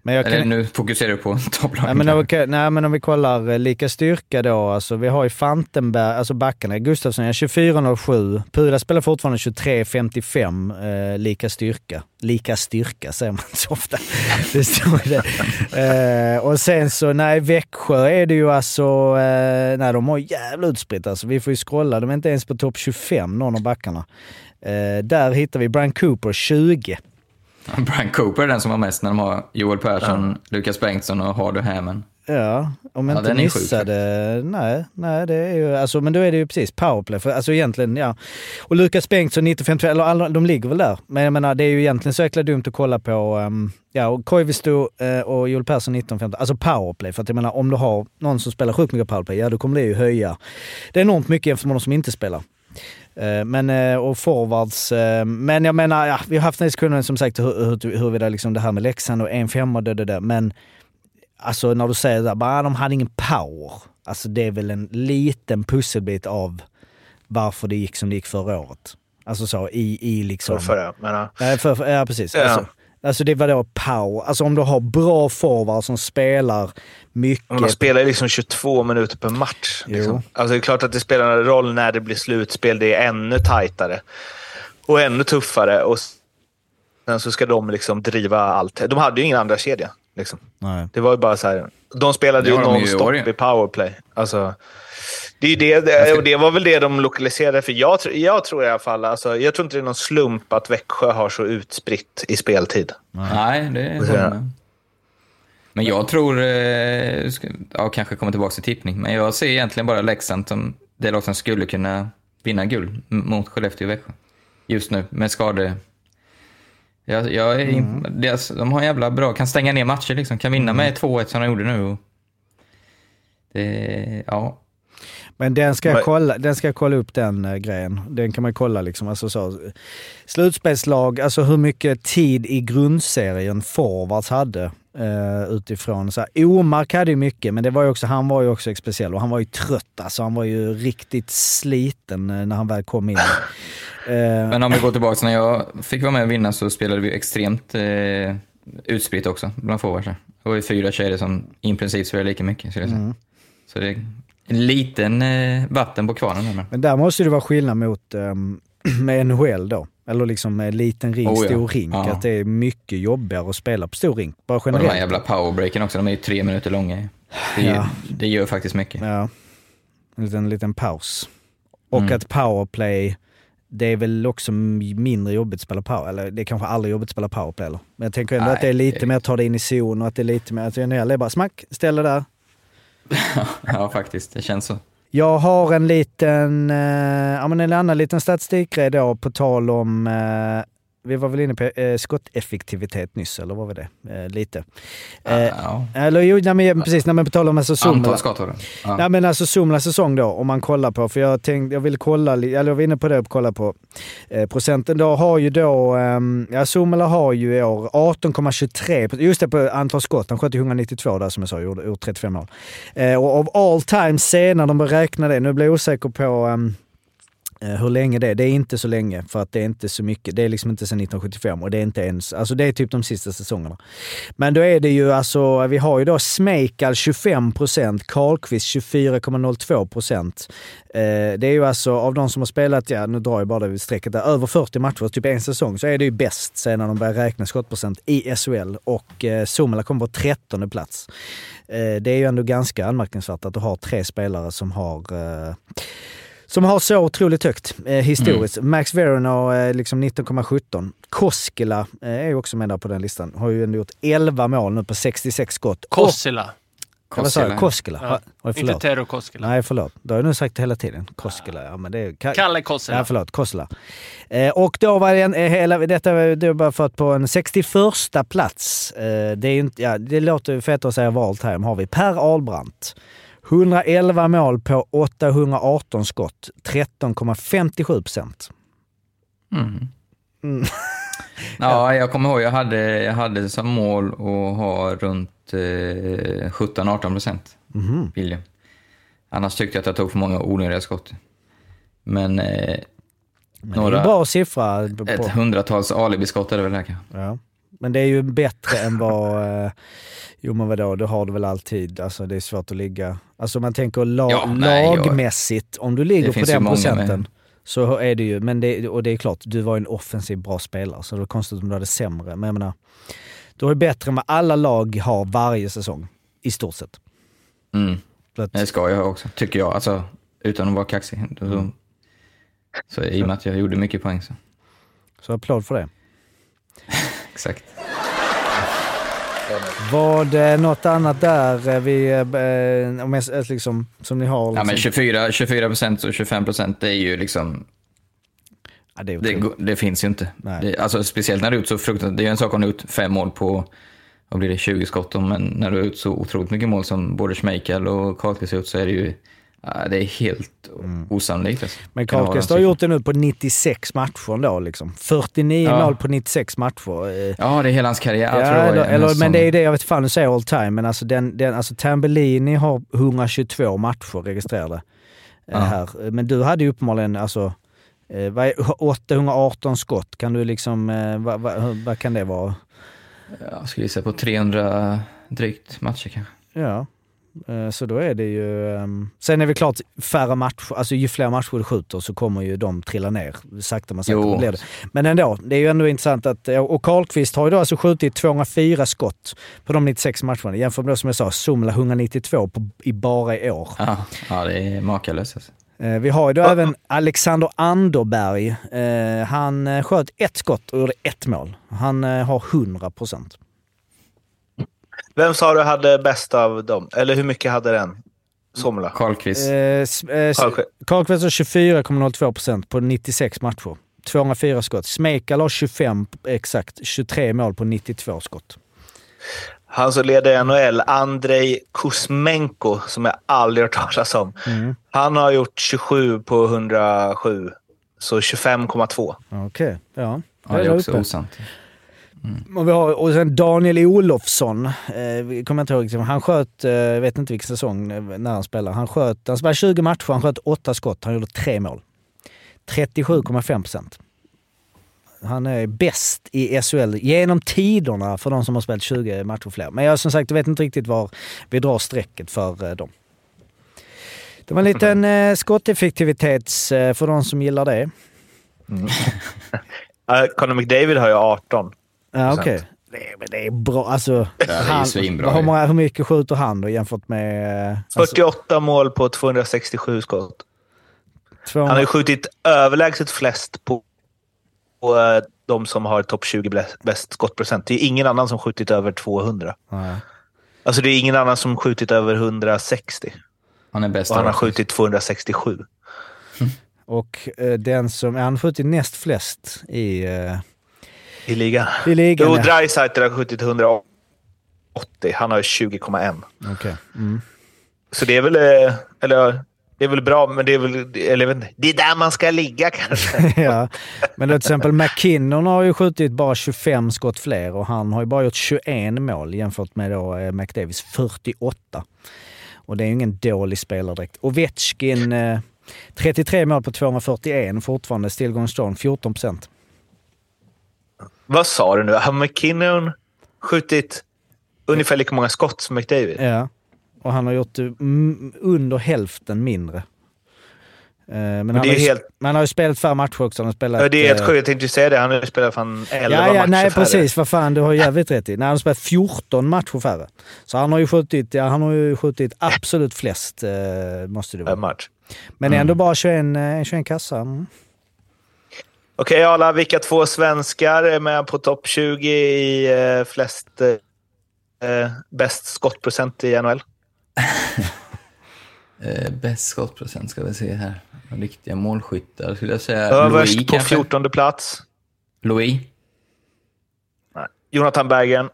men jag Eller kan, nu fokuserar du på topplagen. Nej men, om vi, nej men om vi kollar eh, lika styrka då, alltså vi har ju Fantenberg, alltså backarna, Gustafsson är 24.07, Puda spelar fortfarande 23.55, eh, lika styrka. Lika styrka säger man så ofta. det står det. Eh, och sen så, nej Växjö är det ju alltså, eh, nej de har jävla utspritt alltså. Vi får ju scrolla, de är inte ens på topp 25 någon av backarna. Eh, där hittar vi Brian Cooper 20. Brian Cooper är den som har mest när de har Joel Persson, Lukas Bengtsson och Hardy Hammond. Ja, om Ja, inte missade. Nej, nej, det är ju, alltså, men då är det ju precis powerplay. För, alltså egentligen, ja. Och Lukas Bengtsson 95, eller alla, de ligger väl där. Men jag menar, det är ju egentligen så jäkla dumt att kolla på, um, ja, och Koivisto uh, och Joel Persson 1915. Alltså powerplay. För att jag menar, om du har någon som spelar sjukt mycket powerplay, ja då kommer det ju höja. Det är enormt mycket jämfört med de som inte spelar. Eh, Men, eh, och forwards. Men jag menar, ja, vi har haft den diskussionen som sagt hur, hur, huruvida liksom det här med Leksand och en femma och det, det där. Men alltså när du säger att bara, de hade ingen power. Alltså det är väl en liten pusselbit av varför det gick som det gick förra året. Alltså så i, i liksom... Så förra, men, ja. Nej, för, för, ja, precis. Ja. Alltså, alltså det var då power. Alltså om du har bra forwards som spelar mycket. Men de spelar liksom 22 minuter per match. Liksom. Alltså det är klart att det spelar en roll när det blir slutspel. Det är ännu tajtare och ännu tuffare. Och sen så ska de liksom driva allt. De hade ju ingen andra kedja. Liksom. Nej. Det var ju bara så här. De spelade ju i nonstop i powerplay. Alltså, det, är ju det, det, och det var väl det de lokaliserade. För jag, jag tror i alla fall, alltså, jag tror inte det är någon slump att Växjö har så utspritt i speltid. Nej, det är med. Men jag tror, eh, ja kanske kommer tillbaka till tippning, men jag ser egentligen bara Leksand som det lag som skulle kunna vinna guld mot Skellefteå och Växjö. Just nu, med skador. Jag, jag är Mm. deras, de har en jävla bra, kan stänga ner matcher liksom, kan vinna med 2-1 som de gjorde nu. Det, ja, Men den ska, jag kolla, den ska jag kolla upp den uh, grejen. Den kan man kolla liksom. Alltså så, slutspelslag, alltså hur mycket tid i grundserien forwards hade. Uh, utifrån så här. Omark hade ju mycket, men det var ju också, han var ju också speciell och han var ju trött alltså. Han var ju riktigt sliten eh, när han väl kom in. Eh, Men om vi går tillbaka till när jag fick vara med och vinna så spelade vi extremt eh, utspritt också bland forwards. Det var ju fyra tjejer som i princip spelade lika mycket. skulle jag säga. Mm. Så det är en liten eh, vatten på kvarnen. där med. Men där måste det vara skillnad mot um, med NHL då. Eller liksom med liten rink, Oh ja. stor rink. Ja. Att det är mycket jobbigare att spela på stor rink. Bara Och de här generellt. jävla powerbreaken också, de är ju tre minuter långa. Det, Ja. det gör faktiskt mycket. Ja, en liten, liten paus. Och Mm. att powerplay, det är väl också mindre jobbigt att spela power, eller det är kanske aldrig jobbigt att spela powerplay eller? Men jag tänker ändå Nej, att det är lite det- mer att ta det in i zon och att det är lite mer, att det är bara smack, ställ det där. ja, faktiskt. Det känns så. Jag har en liten, eh, ja men en annan liten statistikgrej då på tal om eh, vi var väl inne på eh, skotteffektivitet nyss, eller var det? Eh, lite. Eh, Ja. Eller jo, nej, men, precis. Nej, men på tal om alltså, Sumla. Antal skott det. Ja. Nej men alltså Sumlas säsong då, om man kollar på, för jag tänkte, jag ville kolla, eller jag var inne på det och kolla på eh, procenten. Då har ju då, ehm, ja Sumla har ju i år 18,23, just det på antal skott, han sköt ju 192 där som jag sa, gjorde, gjorde 35 mål. Eh, och av all time senare, de börjar räkna det, nu blir jag osäker på ehm, Eh, Eh, hur länge det är? Det är inte så länge för att det är inte så mycket. Det är liksom inte sedan 1975 och det är inte ens, alltså det är typ de sista säsongerna. Men då är det ju alltså, vi har ju då Smekal 25% Karlqvist 24,02 eh, Det är ju alltså av de som har spelat, ja nu drar jag bara det vid strecket där, över 40 matcher, typ en säsong, så är det ju bäst sen när de börjar räkna skottprocent i SHL och eh, Somela kommer på 13 plats. Eh, det är ju ändå ganska anmärkningsvärt att du har tre spelare som har eh, som har så otroligt högt eh, historiskt. Max Veron har eh, liksom 19,17. Koskela eh, är ju också med där på den listan. Har ju ändå gjort 11 mål nu på 66 skott. Sa jag? Koskela? Ja. Oj, Inte. Tero Koskela. Nej, förlåt. Det har jag nu sagt hela tiden. Koskela, ja men det är... Ka- Kalle Kossela. Ja, förlåt. Kossela. Eh, och då var det en, eh, hela, detta var det var bara för att på en 61 plats, eh, det är ju inte, ja det låter fett att säga all time, har vi Per Ahlbrandt. 111 mål på 818 skott, 13,57 procent. Mm. Mm. Ja, jag kommer ihåg, jag hade, jag hade som mål att ha runt eh, 17-18 procent. William. Annars tyckte jag att jag tog för många onödiga skott. Men, eh, Men det är en några, bra siffra. På, ett hundratals alibiskott är det väl här kanske. ja. Men det är ju bättre än vad... Eh, jo men vadå, det har du väl alltid. Alltså det är svårt att ligga... Alltså man tänker la, Ja, nej, lagmässigt, om du ligger på ju den många med. procenten. Så är det ju, men det, och det är klart, du var ju en offensiv bra spelare så det var konstigt om du hade sämre. Men jag menar, du är bättre än vad alla lag har varje säsong. I stort sett. Mm. Att, Det ska jag också, tycker jag. Alltså, utan att vara kaxig. Så, så i och med att jag gjorde mycket poäng så. så applåd för det. Exakt. Var det något annat där eh, vi, eh, om jag, liksom, som ni har? Ja, Liksom? men 24, 24 procent och 25 procent, det är ju liksom... Ja, det är Det, det finns ju inte. Det, alltså, speciellt när du är ut så fruktansvärt... Det är ju en sak om du har ut fem mål på, vad blir det, 20 skott. Men när du har ut så otroligt mycket mål som både Schmeichel och Karlqvist har ut så är det ju... Det är helt osannolikt. Alltså. Mm. Men Karlqvist den har gjort det nu på 96 matcher ändå. Liksom. 49 Ja. mål på 96 matcher. Eh, Ja, det är hela hans karriär. Ja, tror eller, eller, men det är ju det, jag vet fan, nu säger all time, men alltså, den, den, alltså Tambellini har 122 matcher registrerade eh, Ja. här. Men du hade ju uppenbarligen alltså, eh, vad är, 818 skott. Kan du liksom, eh, vad, vad, vad kan det vara? Jag skulle gissa på 300 drygt matcher kanske. Ja, eh, så då är det ju... ehm, Sen är det klart färre matcher, alltså ju fler matcher du skjuter så kommer ju de trilla ner. Sakta men säkert blir det. Men ändå, det är ju ändå intressant att... Och Karlqvist har ju då alltså skjutit 204 skott på de 96 matcherna. Jämfört med då som jag sa, Sumla 192 på, i bara i år. Ja, ja det är makalöst alltså. Eh, Vi har ju då även Alexander Anderberg. Eh, Han eh, sköt ett skott och gjorde ett mål. Han eh, har 100 procent. Vem sa du hade bäst av dem? Eller hur mycket hade den? Somla? Karlqvist. Eh, eh, Karlqvist. Karlqvist har 24,02 procent på 96 matcher. 204 skott. Smekal har 25, exakt 23 mål på 92 skott. Han som leder NHL, Andrei Kuzmenko, som jag aldrig hört talas om. Mm. Han har gjort 27 på 107, så 25,2. Okej, ja. Ja, det är också uppe. osant. Och, vi har, och sen Daniel Olofsson, eh, kommer inte ihåg, liksom, han sköt, eh, jag vet inte vilken säsong eh, när han spelade. Han sköt, han spelade 20 matcher, han sköt 8 skott, han gjorde 3 mål. 37,5 procent. Han är bäst i SHL genom tiderna för de som har spelat 20 matcher fler. Men jag som sagt jag vet inte riktigt var vi drar strecket för eh, dem. Det var en liten eh, skotteffektivitets eh, för de som gillar det. Uh, Conor McDavid har ju 18. Ja, okej. procent. Det, men det är bra. Alltså, det är ju han, svinbra hur, många, hur mycket skjuter han då jämfört med... eh, Alltså, 48 mål på 267 skott. 200, Han har ju skjutit överlägset flest på, på eh, de som har topp 20 bäst- skottprocent. Det är ingen annan som skjutit över 200. Nej. Alltså det är ingen annan som skjutit över 160. Han är bäst Och han har skjutit 267. Och eh, den som, han har skjutit näst flest i, eh, I ligan. i ligan. Jo, ja. Dreisaitl har skjutit 180. Han har ju 20,1. Okej. Mm. Så det är väl... eh, Eller det är väl bra, men det är väl... Eller jag vet inte. Det är där man ska ligga kanske. ja. Men till exempel McKinnon har ju skjutit bara 25 skott fler och han har ju bara gjort 21 mål jämfört med då eh, McDavis 48. Och det är ju ingen dålig spelare direkt. Ovechkin eh, 33 mål på 241, fortfarande still going strong, 14 procent. Vad sa du nu? Har McKinnon skjutit ungefär lika många skott som McDavid? Ja. Och han har gjort mm, under hälften mindre. Eh, Men, han, det är har ju, helt- men han har ju spelat färre matcher också. Han har spelat, Ja, det är helt eh, sjukt. Jag tänkte säga det. Han har ju spelat fan 11 Ja, ja, matcher nej färre. precis. Vad fan, du har jävligt rätt i. Nej, han har spelat 14 matcher färre. Så han har ju skjutit, ja, han har ju skjutit absolut flest, eh, måste det Per vara. match. Men ändå bara 21, eh, 21 kassar. Okej, alla. Vilka två svenskar är med på topp 20 i eh, flest... Eh, bäst skottprocent i NHL? Eh, bäst skottprocent ska vi se här. Riktiga målskyttar skulle jag säga. Överst Louis på kanske? 14 plats. Louis. Jonathan Bergen.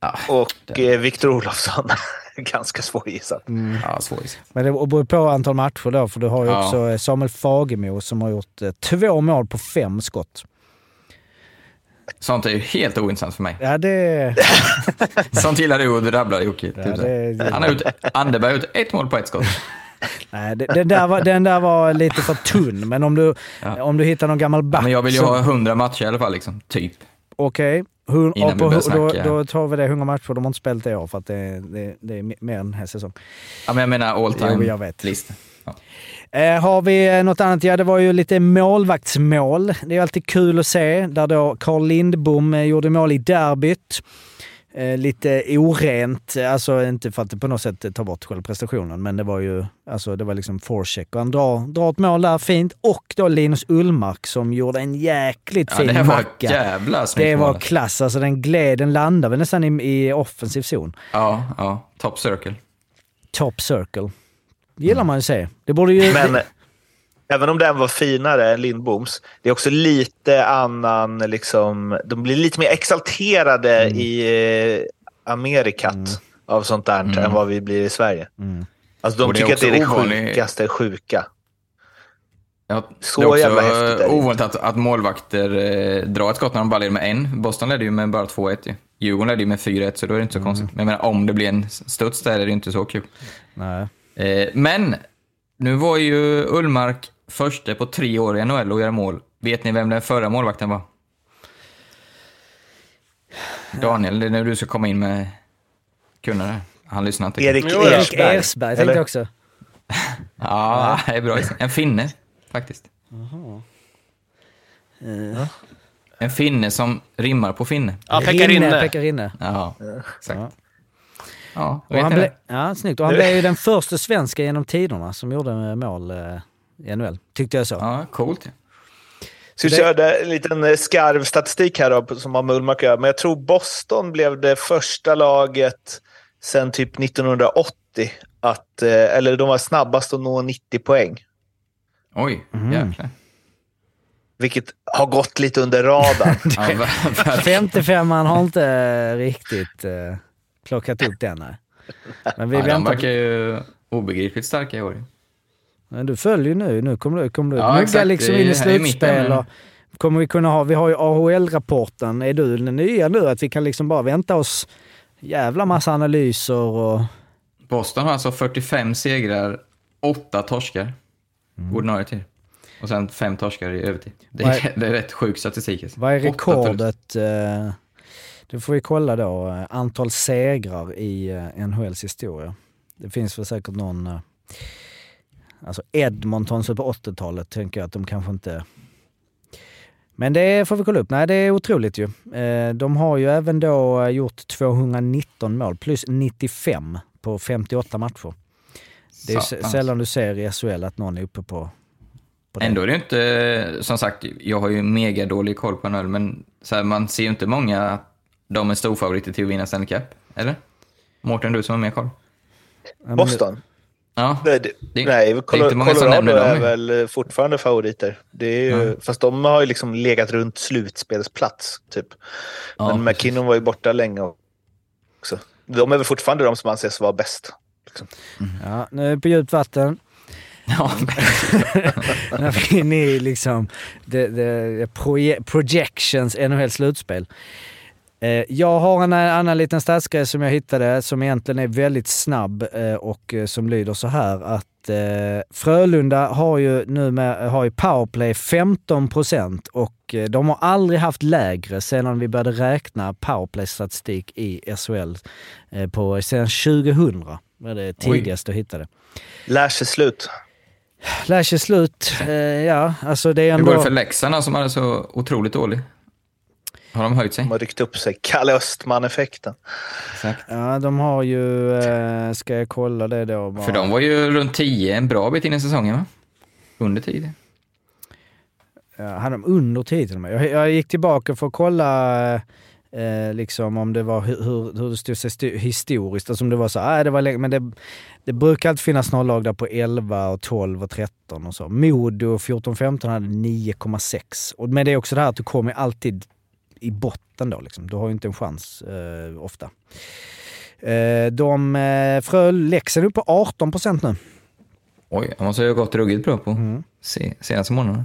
Ja, Och eh, Victor Olofsson. Ganska svårgissat. ja svårt. Men det beror på antal matcher då, för du har ju Ja. också eh, Samuel Fagemo som har gjort eh, två mål på fem skott. Sånt är ju helt ointressant för mig. Ja, det... Sånt gillar du och du rabblar Jocke. Ja, typ så. det- Han har gjort, Anderberg har gjort ett mål på ett skott. Nej, den, där var, den där var lite för tunn, men om du, Ja. om du hittar någon gammal back Men jag vill ju som- ha 100 matcher i alla fall, liksom. Typ. Okej. Hun- Innan vi på- börjar då, då tar vi det 100 matcher. De har inte spelat i år för att det, det, det är me- mer än en säsong. Ja, men jag menar all Jo, time jag vet. list. Ja. Eh, har vi eh, något annat? Ja, det var ju lite målvaktsmål. Det är alltid kul att se. Där då Carl Lindbom eh, gjorde mål i derbyt. Eh, lite orent, alltså inte för att det på något sätt tar bort själva prestationen, men det var ju alltså det var liksom forecheck och han drar, drar ett mål där fint. Och då Linus Ullmark som gjorde en jäkligt Ja, fin det var ett macka. jävla Det var mål. klass, alltså den gled, den landade väl nästan i, i offensiv zon. Ja, ja. Top circle. Top circle. gillar man ju se. Det borde ju... Men även om den var finare än Lindboms, det är också lite annan... Liksom, de blir lite mer exalterade Mm. i eh, Amerikat av sånt där Mm. än vad vi blir i Sverige. Mm. Alltså, de tycker att det är det också ovanligt- sjukaste sjuka. Ja, Så det är också jävla häftigt är ovanligt att, att målvakter eh, drar ett skott när de bara leder med en. Boston ledde ju med bara 2-1 ju. Djurgården ledde ju med 4-1, så då är det inte så konstigt. Men jag menar, om det blir en studs där är det inte så kul. Nej. Eh, men, nu var ju Ullmark första på tre år i NHL att göra mål. Vet ni vem den förra målvakten var? Daniel, det är nu du ska komma in med kunnare. Han lyssnar inte. Erik. Erik Ersberg. Tänkte eller? jag också. Ja, det är bra. En finne, faktiskt. En finne som rimmar på finne. Ja, Rinne, Pekarinne. Pekarinne. Ja, exakt. Ja. Ja, Och han, ble, ja, snyggt. Och han blev ju den första svenska genom tiderna som gjorde mål eh, i NHL. Tyckte jag så. Ja, coolt. Så vi Det- körde en liten eh, skarv statistik här då, som har med Ullmark att göra. Men jag tror Boston blev det första laget sen typ 1980 att, eh, eller de var snabbast att nå 90 poäng. Oj, Mhm. jäklar. Vilket har gått lite under radarn. Ja, ver- ver- 55 han har inte riktigt eh, plockat upp den. Nej. Men vi ja, de väntar. verkar ju obegripligt starka i år. Men du följer nu. Nu kommer du, kommer du Ja, exakt. liksom är in i slutspel. Och kommer vi kunna ha, vi har ju AHL-rapporten. Är du den nya nu? Att vi kan liksom bara vänta oss jävla massa analyser och... Boston har alltså 45 segrar, 8 torskar. Mm. Ordinarie tid. Och sen 5 torskar i övertid. Det Vad är, det är rätt sjuk statistik. alltså. Vad är rekordet? Eh, det får vi kolla då. Eh, Antal segrar i eh, NHLs historia. Det finns väl säkert någon... Eh, alltså Edmonton så på 80-talet tänker jag att de kanske inte... Men det får vi kolla upp. Nej, det är otroligt ju. Eh, de har ju även då eh, gjort 219 mål plus 95 på 58 matcher. Det är ju Satans. sällan du ser i SHL att någon är uppe på, på det. Ändå är det inte, som sagt, jag har ju mega dålig koll på NHL, men så här, man ser ju inte många att de är storfavoriter till att vinna Stanley Cup. Eller? Mårten, du som har mer koll? Boston? Ja. Nej, det, Det- nej det är Colo- inte många som Colorado nämner dem är ju. väl eh, fortfarande favoriter. Det är ju, Ja. Fast de har ju liksom legat runt slutspelsplats, typ. Ja, Men McKinnon var ju borta länge också. De är väl fortfarande de som anses vara bäst. Liksom. Ja, nu är vi på djupt vatten. Ja, När vi är inne i liksom the, the proje- projections NHL-slutspel. Eh, Jag har en annan liten statsgrej som jag hittade som egentligen är väldigt snabb eh, och eh, som lyder så här att Frölunda har ju nu med, har ju powerplay 15% och eh, de har aldrig haft lägre sedan vi började räkna powerplay-statistik i SHL på, sedan 2000. var det tidigast jag hittade. Lär sig slut. Lär sig slut. Ja, alltså det är Hur ändå... går det för Leksand som hade så otroligt dålig? Har de höjt sig? De har ryckt upp sig. Kalle Östman-effekten. Exakt. Ja, de har ju... Eh, ska jag kolla det då? Bara. För de var ju runt 10 en bra bit in i säsongen va? Under 10. Ja, hade de under 10 till och med? Jag, jag gick tillbaka för att kolla eh, liksom om det var hur, hur, det stod sig historiskt. Alltså om det var så, nej det var länge, men det, det brukar alltid finnas några lag där på 11, och 12 och 13 och så. Modo 14-15 hade 9,6. Och- Men det är också det här att du kommer alltid i botten då liksom. Du har ju inte en chans eh, ofta. Eh, de, eh, Frö, Leksand är uppe på 18 procent nu. Oj, de måste ju ha gått ruggigt bra på Mm. se, senaste månaderna.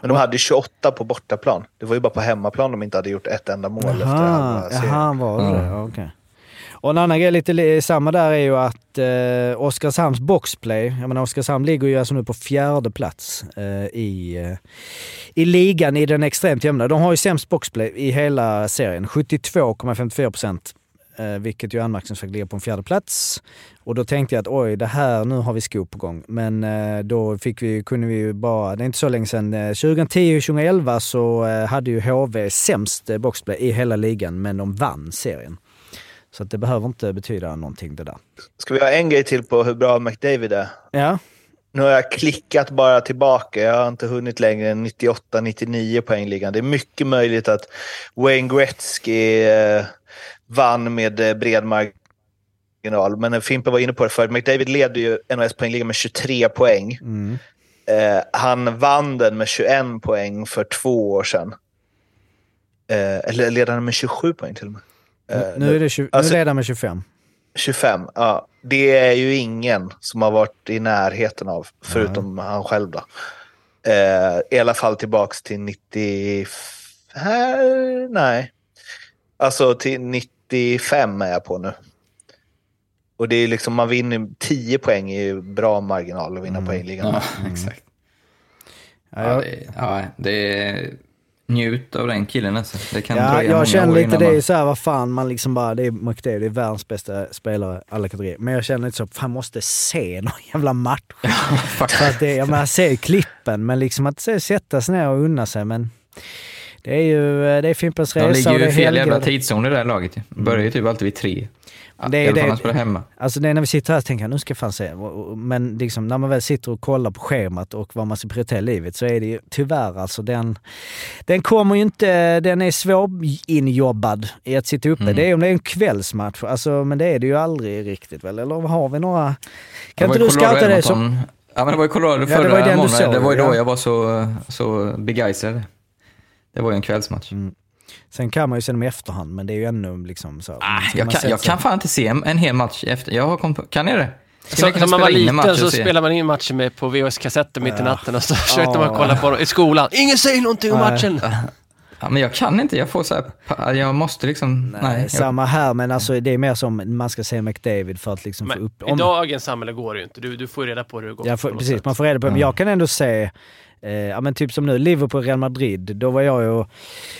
Men de hade ju 28 på bortaplan. Det var ju bara på hemmaplan de inte hade gjort ett enda mål efter halva serien. Jaha, var det Ja. det? Ja, okej. Och en annan grej lite samma där är ju att eh, Oskarshamns boxplay, jag menar Oskarshamn ligger ju alltså nu på fjärde plats eh, i, eh, i ligan i den extremt jämna. De har ju sämst boxplay i hela serien, 72,54 procent. Eh, vilket ju anmärkningsvärt ligger på en fjärde plats. Och då tänkte jag att oj, det här, nu har vi skop på gång. Men eh, då fick vi, kunde vi ju bara, det är inte så länge sedan, eh, 2010-2011 så eh, hade ju HV sämst eh, boxplay i hela ligan, men de vann serien. Så det behöver inte betyda någonting det där. Ska vi ha en grej till på hur bra McDavid är? Ja, Nu har jag klickat bara tillbaka. Jag har inte hunnit längre än 98-99 poängligan. Det är mycket möjligt att Wayne Gretzky eh, vann med eh, bred marginal. Men Fimpen var inne på det förut. McDavid leder ju NHS poängligan med 23 poäng. mm. Eh, han vann den med 21 poäng för två år sedan. Eh, eller leder han med 27 poäng till och med? Eh, nu, är det 20, alltså- nu leder han med 25. 25, ja. Det är ju ingen som har varit i närheten av, förutom han själv då. Eh, I alla fall tillbaks till 90... Här, nej. Alltså till 95 är jag på nu. Och det är liksom, man vinner 10 poäng är ju bra marginal att vinna poängligan. Ja, exakt. Ja, Ja, det, ja, det är... Njut av den killen alltså. Det kan ja, dröja jag känner lite det är så här, vad fan, man liksom bara, det är McDavid, det är världens bästa spelare alla kategorier. Men jag känner lite så, fan måste se någon jävla match. För att det, jag menar, ser ju klippen, men liksom att se- sätta sig ner och unna sig. Men det är ju, det är Fimpens De Resa ligger och det ju i fel jävla tidszon i det här laget. Börjar ju typ alltid vid tre. Ja, Det är det- när man spelar hemma. Alltså det är när vi sitter här och tänker nu ska jag fan se. Men liksom, när man väl sitter och kollar på schemat och vad man ska prioritera i livet så är det ju tyvärr alltså den... Den kommer ju inte... Den är svårinjobbad i att sitta uppe. Mm. Det är om det är en kvällsmatch, alltså, men det är det ju aldrig riktigt väl? Eller har vi några... Det Kan var inte du scouta det som... Ja, men det var ju Colorado Ja, det förra var ju månaden. Det var ju då ja. jag var så, så begeistrad. Det var ju en kvällsmatch. Sen kan man ju se dem i efterhand, men det är ju ännu liksom så... Ah, jag, kan, jag kan fan inte se en hel match efter. Jag har på, kan ni det? Så, när man var liten så spelade man in matcher med på VHS-kassetter mitt i natten och så försökte man kolla på dem i skolan. Ingen säger någonting om matchen! Ja, men jag kan inte. Jag får så här, pa- jag måste liksom... Nej, Nej, jag, samma här, men alltså det är mer som man ska se McDavid för att liksom få Men upp... i dagens samhälle går det ju inte. Du, du får ju reda på hur det går. Ja, på för, något precis. sätt. Man får reda på det. Men jag kan ändå se, eh, ja men typ som nu, Liverpool, Real Madrid. Då var jag ju,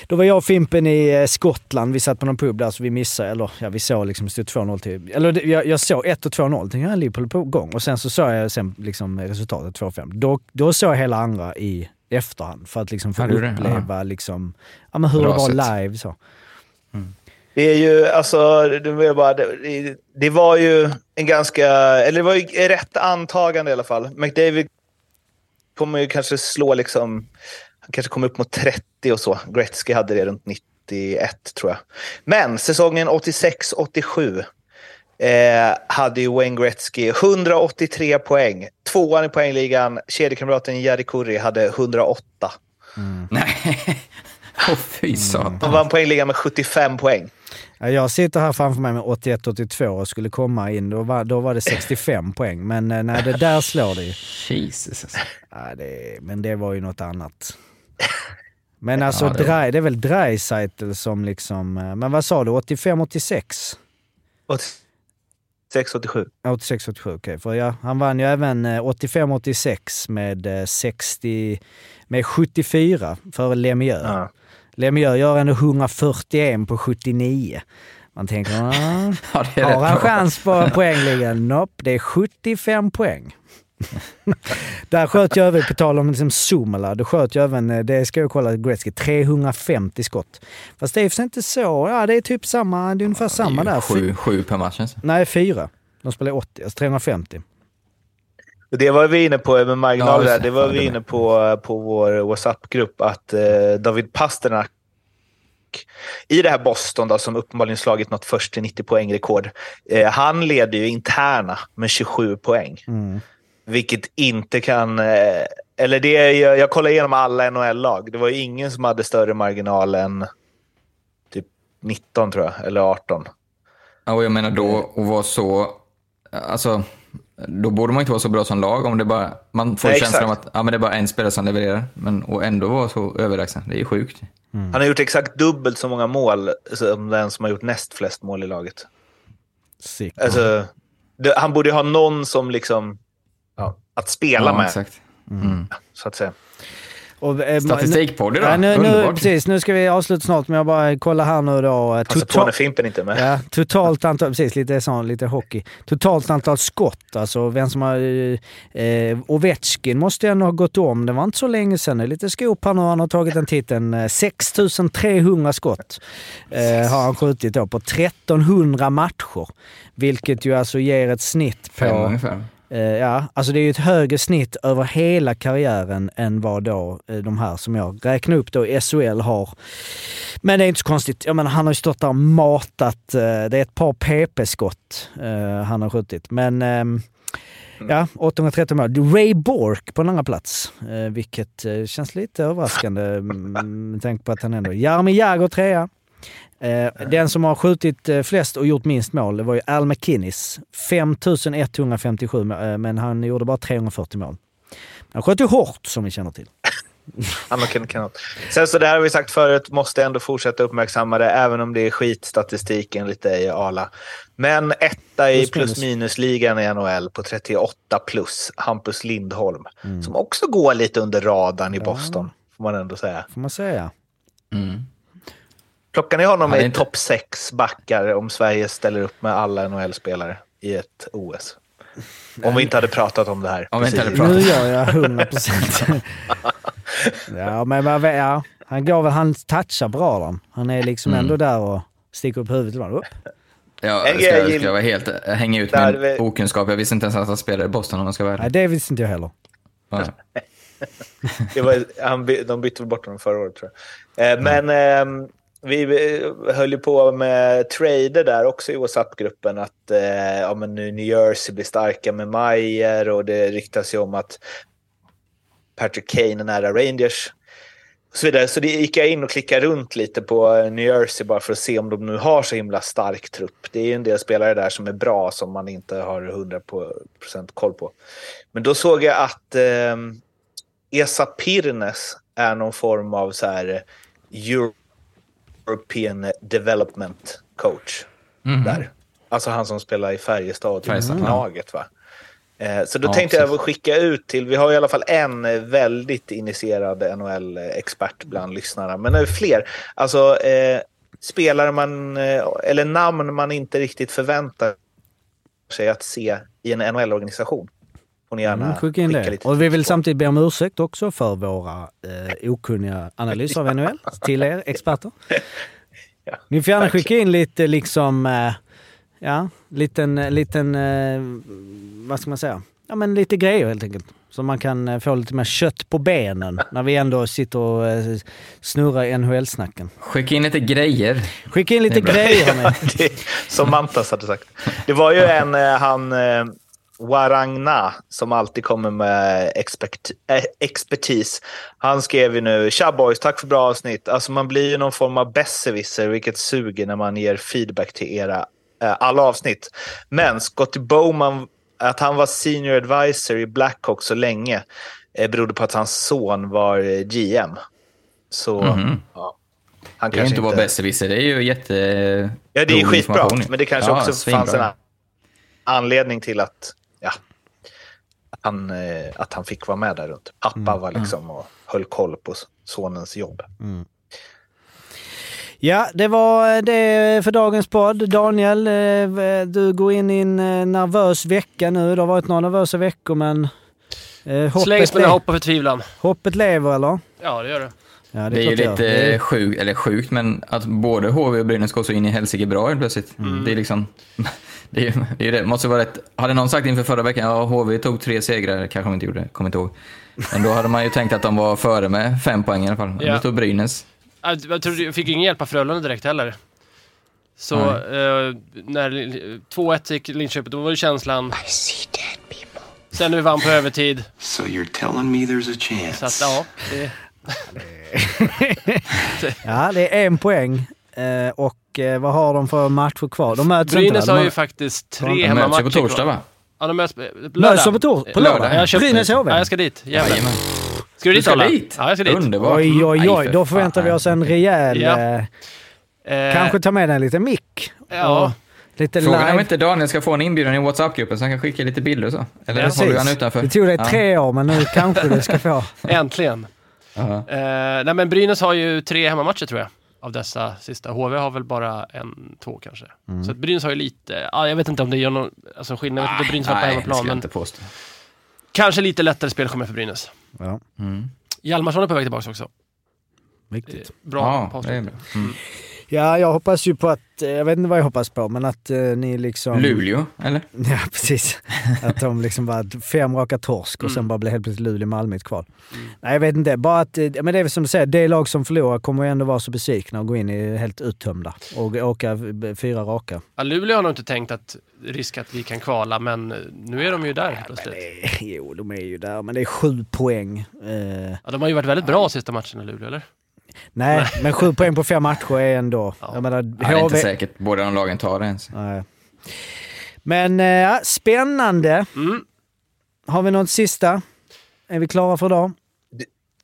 då var jag och Fimpen i eh, Skottland. Vi satt på någon pub där så vi missade, eller ja vi såg liksom, det stod 2-0 till, eller jag, jag såg 1 och 2-0. Tänkte jag, Liverpool på gång. Och sen så såg jag sen liksom resultatet 2-5. Då, då såg jag hela andra i efterhand för att liksom få Ja, uppleva liksom, ja men hur Bra det var sätt. live så. Det är ju, alltså, det, var bara, det, det var ju en ganska, eller det var ju rätt antagande i alla fall. McDavid kommer ju kanske slå liksom, han kanske kommer upp mot 30 och så. Gretzky hade det runt 91 tror jag. Men säsongen 86-87, eh, hade ju Wayne Gretzky 183 poäng. Tvåan i poängligan, kedjekamraten Jari Kurri hade 108. Nej. Åh fy satan. Han vann poängligan med 75 poäng. Ja, Jag sitter här framför mig med 81-82 och skulle komma in. Då var, då var det 65 poäng. Men eh, nej, det där slår det ju. Jesus. alltså. Ja, det, men det var ju något annat. Men alltså, Ja, det- Dry, det är väl Dreisaitl som liksom... eh, Men vad sa du? 85-86? 86-87. 86-87, okej. För ja, han vann ju även eh, 85-86 med eh, 60... Med 74 före Lemieux. Ja. Lemieux gör ändå 141 på 79. Man tänker, ah, Ja, har han bra. chans på poängligan? Nope, det är 75 poäng. Där sköt jag även, på tal om liksom Sumala, då sköt jag även, eh, det ska jag kolla, Gretzky, 350 skott. Fast det är inte så, ja det är typ samma, det är ungefär samma är ju där. Sju, sju per match. Alltså. Nej, fyra. De spelar 80, alltså 350. Och Det var vi inne på med marginaler. Ja, det. var Ja, vi inne på på vår WhatsApp-grupp att eh, David Pasternak i det här Boston då, som uppenbarligen slagit något först till 90 poäng-rekord. Eh, han leder ju interna med 27 poäng. Mm. Vilket inte kan... Eh, eller det, är- jag, jag kollade igenom alla NHL-lag. Det var ju ingen som hade större marginal än typ 19 tror jag, eller 18. Ja, och jag menar då att vara så... Alltså, då borde man inte vara så bra som lag om det bara... Man får Nej, känslan av att ja, men det är bara en spelare som levererar. Men och ändå vara så överlägsen. Det är ju sjukt. Han har gjort exakt dubbelt så många mål som den som har gjort näst flest mål i laget. Sick. Alltså, det, han borde ju ha någon som liksom... Ja, att spela Ja, med, exakt. så att säga. Och, eh, Statistikpodd idag. Ja, nu, nu, Underbart. precis, nu ska vi avsluta snart, men jag bara kollar här nu då. eh, Passa på när Fimpen inte är med. Ja, totalt antal, precis lite sån, lite hockey. Totalt antal skott, alltså vem som har... Eh, eh, Ovechkin måste ändå ha gått om, det var inte så länge sedan. Det är lite skop här nu, han har tagit den titeln. Eh, 6300 skott eh, har han skjutit då på 1300 matcher. Vilket ju alltså ger ett snitt på... Fem ungefär. Eh, ja, alltså det är ju ett högre snitt över hela karriären än vad då eh, de här som jag räknar upp då i SHL har. Men det är inte så konstigt. Jag menar, han har ju stått där och matat. Eh, det är ett par PP-skott han har skjutit. Men ehm, ja, 813 mål. Ray Bork på en andra plats, vilket känns lite överraskande mm, med tanke på att han ändå... Jaromir Jagr trea. Eh, den som har skjutit eh, flest och gjort minst mål, det var ju Al McKinnis. 5157, eh, men han gjorde bara 340 mål. Han sköt ju hårt, som ni känner till. Sen så det här har vi sagt förut, måste ändå fortsätta uppmärksamma det, även om det är skitstatistik enligt dig, Arla. Men etta i Plus minus. plus minus-ligan i NHL på 38 plus, Hampus Lindholm. Mm. Som också går lite under radarn i Boston, får man ändå säga. Får man säga. Mm. Plockar ni honom Ja, i inte- topp sex backar om Sverige ställer upp med alla NHL-spelare i ett OS? Om vi inte hade pratat om det här. Om vi inte hade Nu pratat. gör jag 100 procent. ja, men vet- ja, han går väl, han touchar bra då. Han är liksom Mm. ändå där och sticker upp huvudet ibland. Upp. Ja, ska, grej ska jag vara helt, hänga ut min vi- okunskap. Jag visste inte ens att han spelade i Boston om man ska vara Nej, det visste inte jag heller. Ja. Det var, han, de bytte bort honom förra året tror jag. Eh, Men eh, vi eh, höll ju på med trader där också i WhatsApp-gruppen. Att eh, ja, men nu New Jersey blir starka med Mayer och det ryktas ju om att Patrick Kane är nära Rangers. Och så, vidare. så det gick jag in och klickade runt lite på eh, New Jersey bara för att se om de nu har så himla stark trupp. Det är ju en del spelare där som är bra som man inte har 100% koll på. Men då såg jag att eh, Esa Pirnes är någon form av så här eh, European Development Coach. Mhm. Där. Alltså han som spelar i Färjestad Färjestad, ja. laget va? Eh, Så då Ja, tänkte jag precis. skicka ut till, vi har i alla fall en eh, väldigt initierad NHL-expert bland lyssnarna, men det är fler. Alltså eh, spelare man, eh, eller namn man inte riktigt förväntar sig att se i en NHL-organisation. Får ni gärna Mm, skicka in det. lite Och vi vill samtidigt be om ursäkt också för våra eh, okunniga analyser av NHL till er experter. Ja, Ni får gärna verkligen. skicka in lite liksom, eh, ja, liten, liten, eh, vad ska man säga? Ja men lite grejer helt enkelt. Så man kan eh, få lite mer kött på benen när vi ändå sitter och eh, snurrar NHL-snacken. Skicka in lite grejer. Skicka in lite grejer hörni. Det, som Mantas hade sagt. Det var ju en, eh, han eh, Warangna, som alltid kommer med expert, eh, expertis. Han skrev ju nu, tja boys, tack för bra avsnitt. Alltså man blir ju någon form av besserwisser, vilket suger när man ger feedback till era eh, alla avsnitt. Men Scotty Bowman, att han var senior advisor i Blackhawk så länge eh, berodde på att hans son var eh, GM. Så Mhm. ja, han Det är inte bara besserwisser, det är ju jätte... Ja, det är skitbra, men det kanske Ja, också svinbra. fanns en anledning till att, att, han, eh, att han fick vara med där runt. Pappa Mm. var liksom och höll koll på sonens jobb. Ja, det var det för dagens podd. Daniel, eh, du går in i en eh, nervös vecka nu. Det har varit några nervösa veckor men eh, hoppet, Slängs med le- hopp och förtvivlan. hoppet lever eller? Ja, det gör det. Ja, Det är ju det gör. lite Det är- sjukt, eller sjukt, men att både HV och Brynäs går så in i helsike bra helt plötsligt. Mm. Det är liksom... Det är ju det, är ju det. måste vara rätt. Hade någon sagt inför förra veckan, ja HV tog tre segrar, kanske de inte gjorde, kommer inte ihåg. Men då hade man ju tänkt att de var före med fem poäng i alla fall. Men Ja. Det stod Brynäs. Jag, tror, jag fick ingen hjälp av Frölunda direkt heller. Så eh, när 2-1 gick Linköping, då var det känslan... Sen när vi vann på övertid. So you're telling me there's a chance? Så att ja, det, Ja, det är en poäng. Eh, och eh, vad har de för matcher kvar? De möts inte Brynäs har De ju faktiskt tre De hemmamatcher ju på torsdag kvar. va? Ja, de möts på Möts lördag. på, tor- på Lördag, lördag? Ja, jag Brynäs HV? Ja, jag ska dit. Jävlar. Ska du Du dit Ola? Ja, jag ska dit. Underbart. Oj, oj, oj. Då förväntar vi oss en rejäl... Ja. Eh, Eh, kanske ta med en liten mick. Ja. Lite Frågan är om live. inte Daniel ska få en inbjudan i WhatsApp-gruppen så han kan skicka lite bilder och så. Eller Ja, håller vi han utanför? Det tog dig Ja. tre år, men nu kanske du ska få. Äntligen. Ja. Eh, nej men Brynäs har ju tre hemmamatcher tror jag. Av dessa sista. HV har väl bara en, två kanske. Mm. Så att Brynäs har ju lite, ja, jag vet inte om det gör någon alltså, skillnad. Jag vet inte om Brynäs var på hemmaplan, men kanske lite lättare spelschema för Brynäs. Ja, Mm. Hjalmarsson är på väg tillbaka också. viktigt. Bra Ja, är. Mm. Ja, jag hoppas ju på att, eh, jag vet inte vad jag hoppas på, men att eh, ni liksom... Luleå, eller? Ja, precis. Att de liksom bara fem raka torsk och sen Mm. bara blir helt plötsligt Luleå-Malmö i ett kval. Nej, jag vet inte. Bara att, eh, men det är väl som du säger, det lag som förlorar kommer ju ändå vara så besvikna och gå in i helt uttömda och åka eh, fyra raka. Ja, Luleå har nog inte tänkt att risk att vi kan kvala, men nu är de ju där helt plötsligt. Eh, Jo, de är ju där, men det är sju poäng. Eh, Ja, de har ju varit väldigt bra sista matcherna, Luleå, eller? Nej, men sju poäng på fem matcher är ändå... Ja. Jag menar, Ja, det är inte säkert båda de lagen tar det ens. Nej. Men ja, spännande. Mm. Har vi något sista? Är vi klara för idag?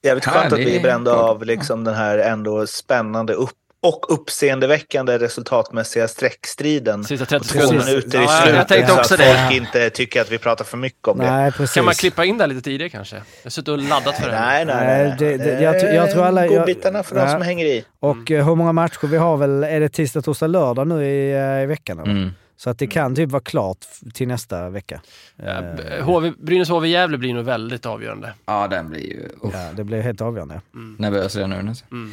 Jävligt Ja, skönt att vi är brände bra. av liksom den här ändå spännande upp och uppseendeväckande resultatmässiga streckstriden. Sista Två 30 sekunder. minuter i Ja, slutet jag tänkte så också att det. folk inte tycker att vi pratar för mycket om det. Nej, precis. Kan man klippa in det lite tidigare kanske? Jag har suttit och laddat för det. Nej, nej, Nej, det- det- jag jag tror alla- jag- Godbitarna för de Ja. som hänger i. Och eh, hur många matcher vi har väl? Är det tisdag, torsdag, lördag nu i, eh, i veckan? Eller? Mm. Så att det kan typ vara klart till nästa vecka. Ja, HV, Brynäs HV Gävle blir nog väldigt avgörande. Ja, den blir ju... Uff, Ja, det blir helt avgörande. Nervös redan nu. Alltså. Mm.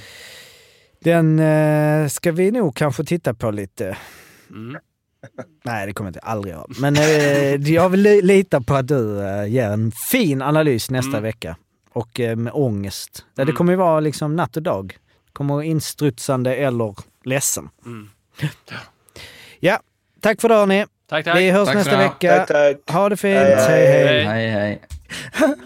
Den eh, ska vi nog kanske titta på lite. Mm. Nej, det kommer jag inte aldrig göra. Men eh, jag vill li- lita på att du eh, ger en fin analys nästa Mm. vecka. Och eh, med ångest. Ja, det Mm. kommer ju vara liksom natt och dag. Kommer instrutsande eller ledsen. Mm. Ja, tack för det hörni. Tack, tack. Vi hörs Tack nästa vecka. Tack, tack. Ha det fint. Hej, hej. hej. Hej. Hej,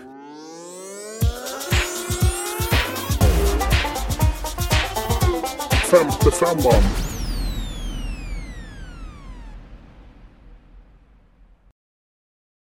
hej. Femte femman.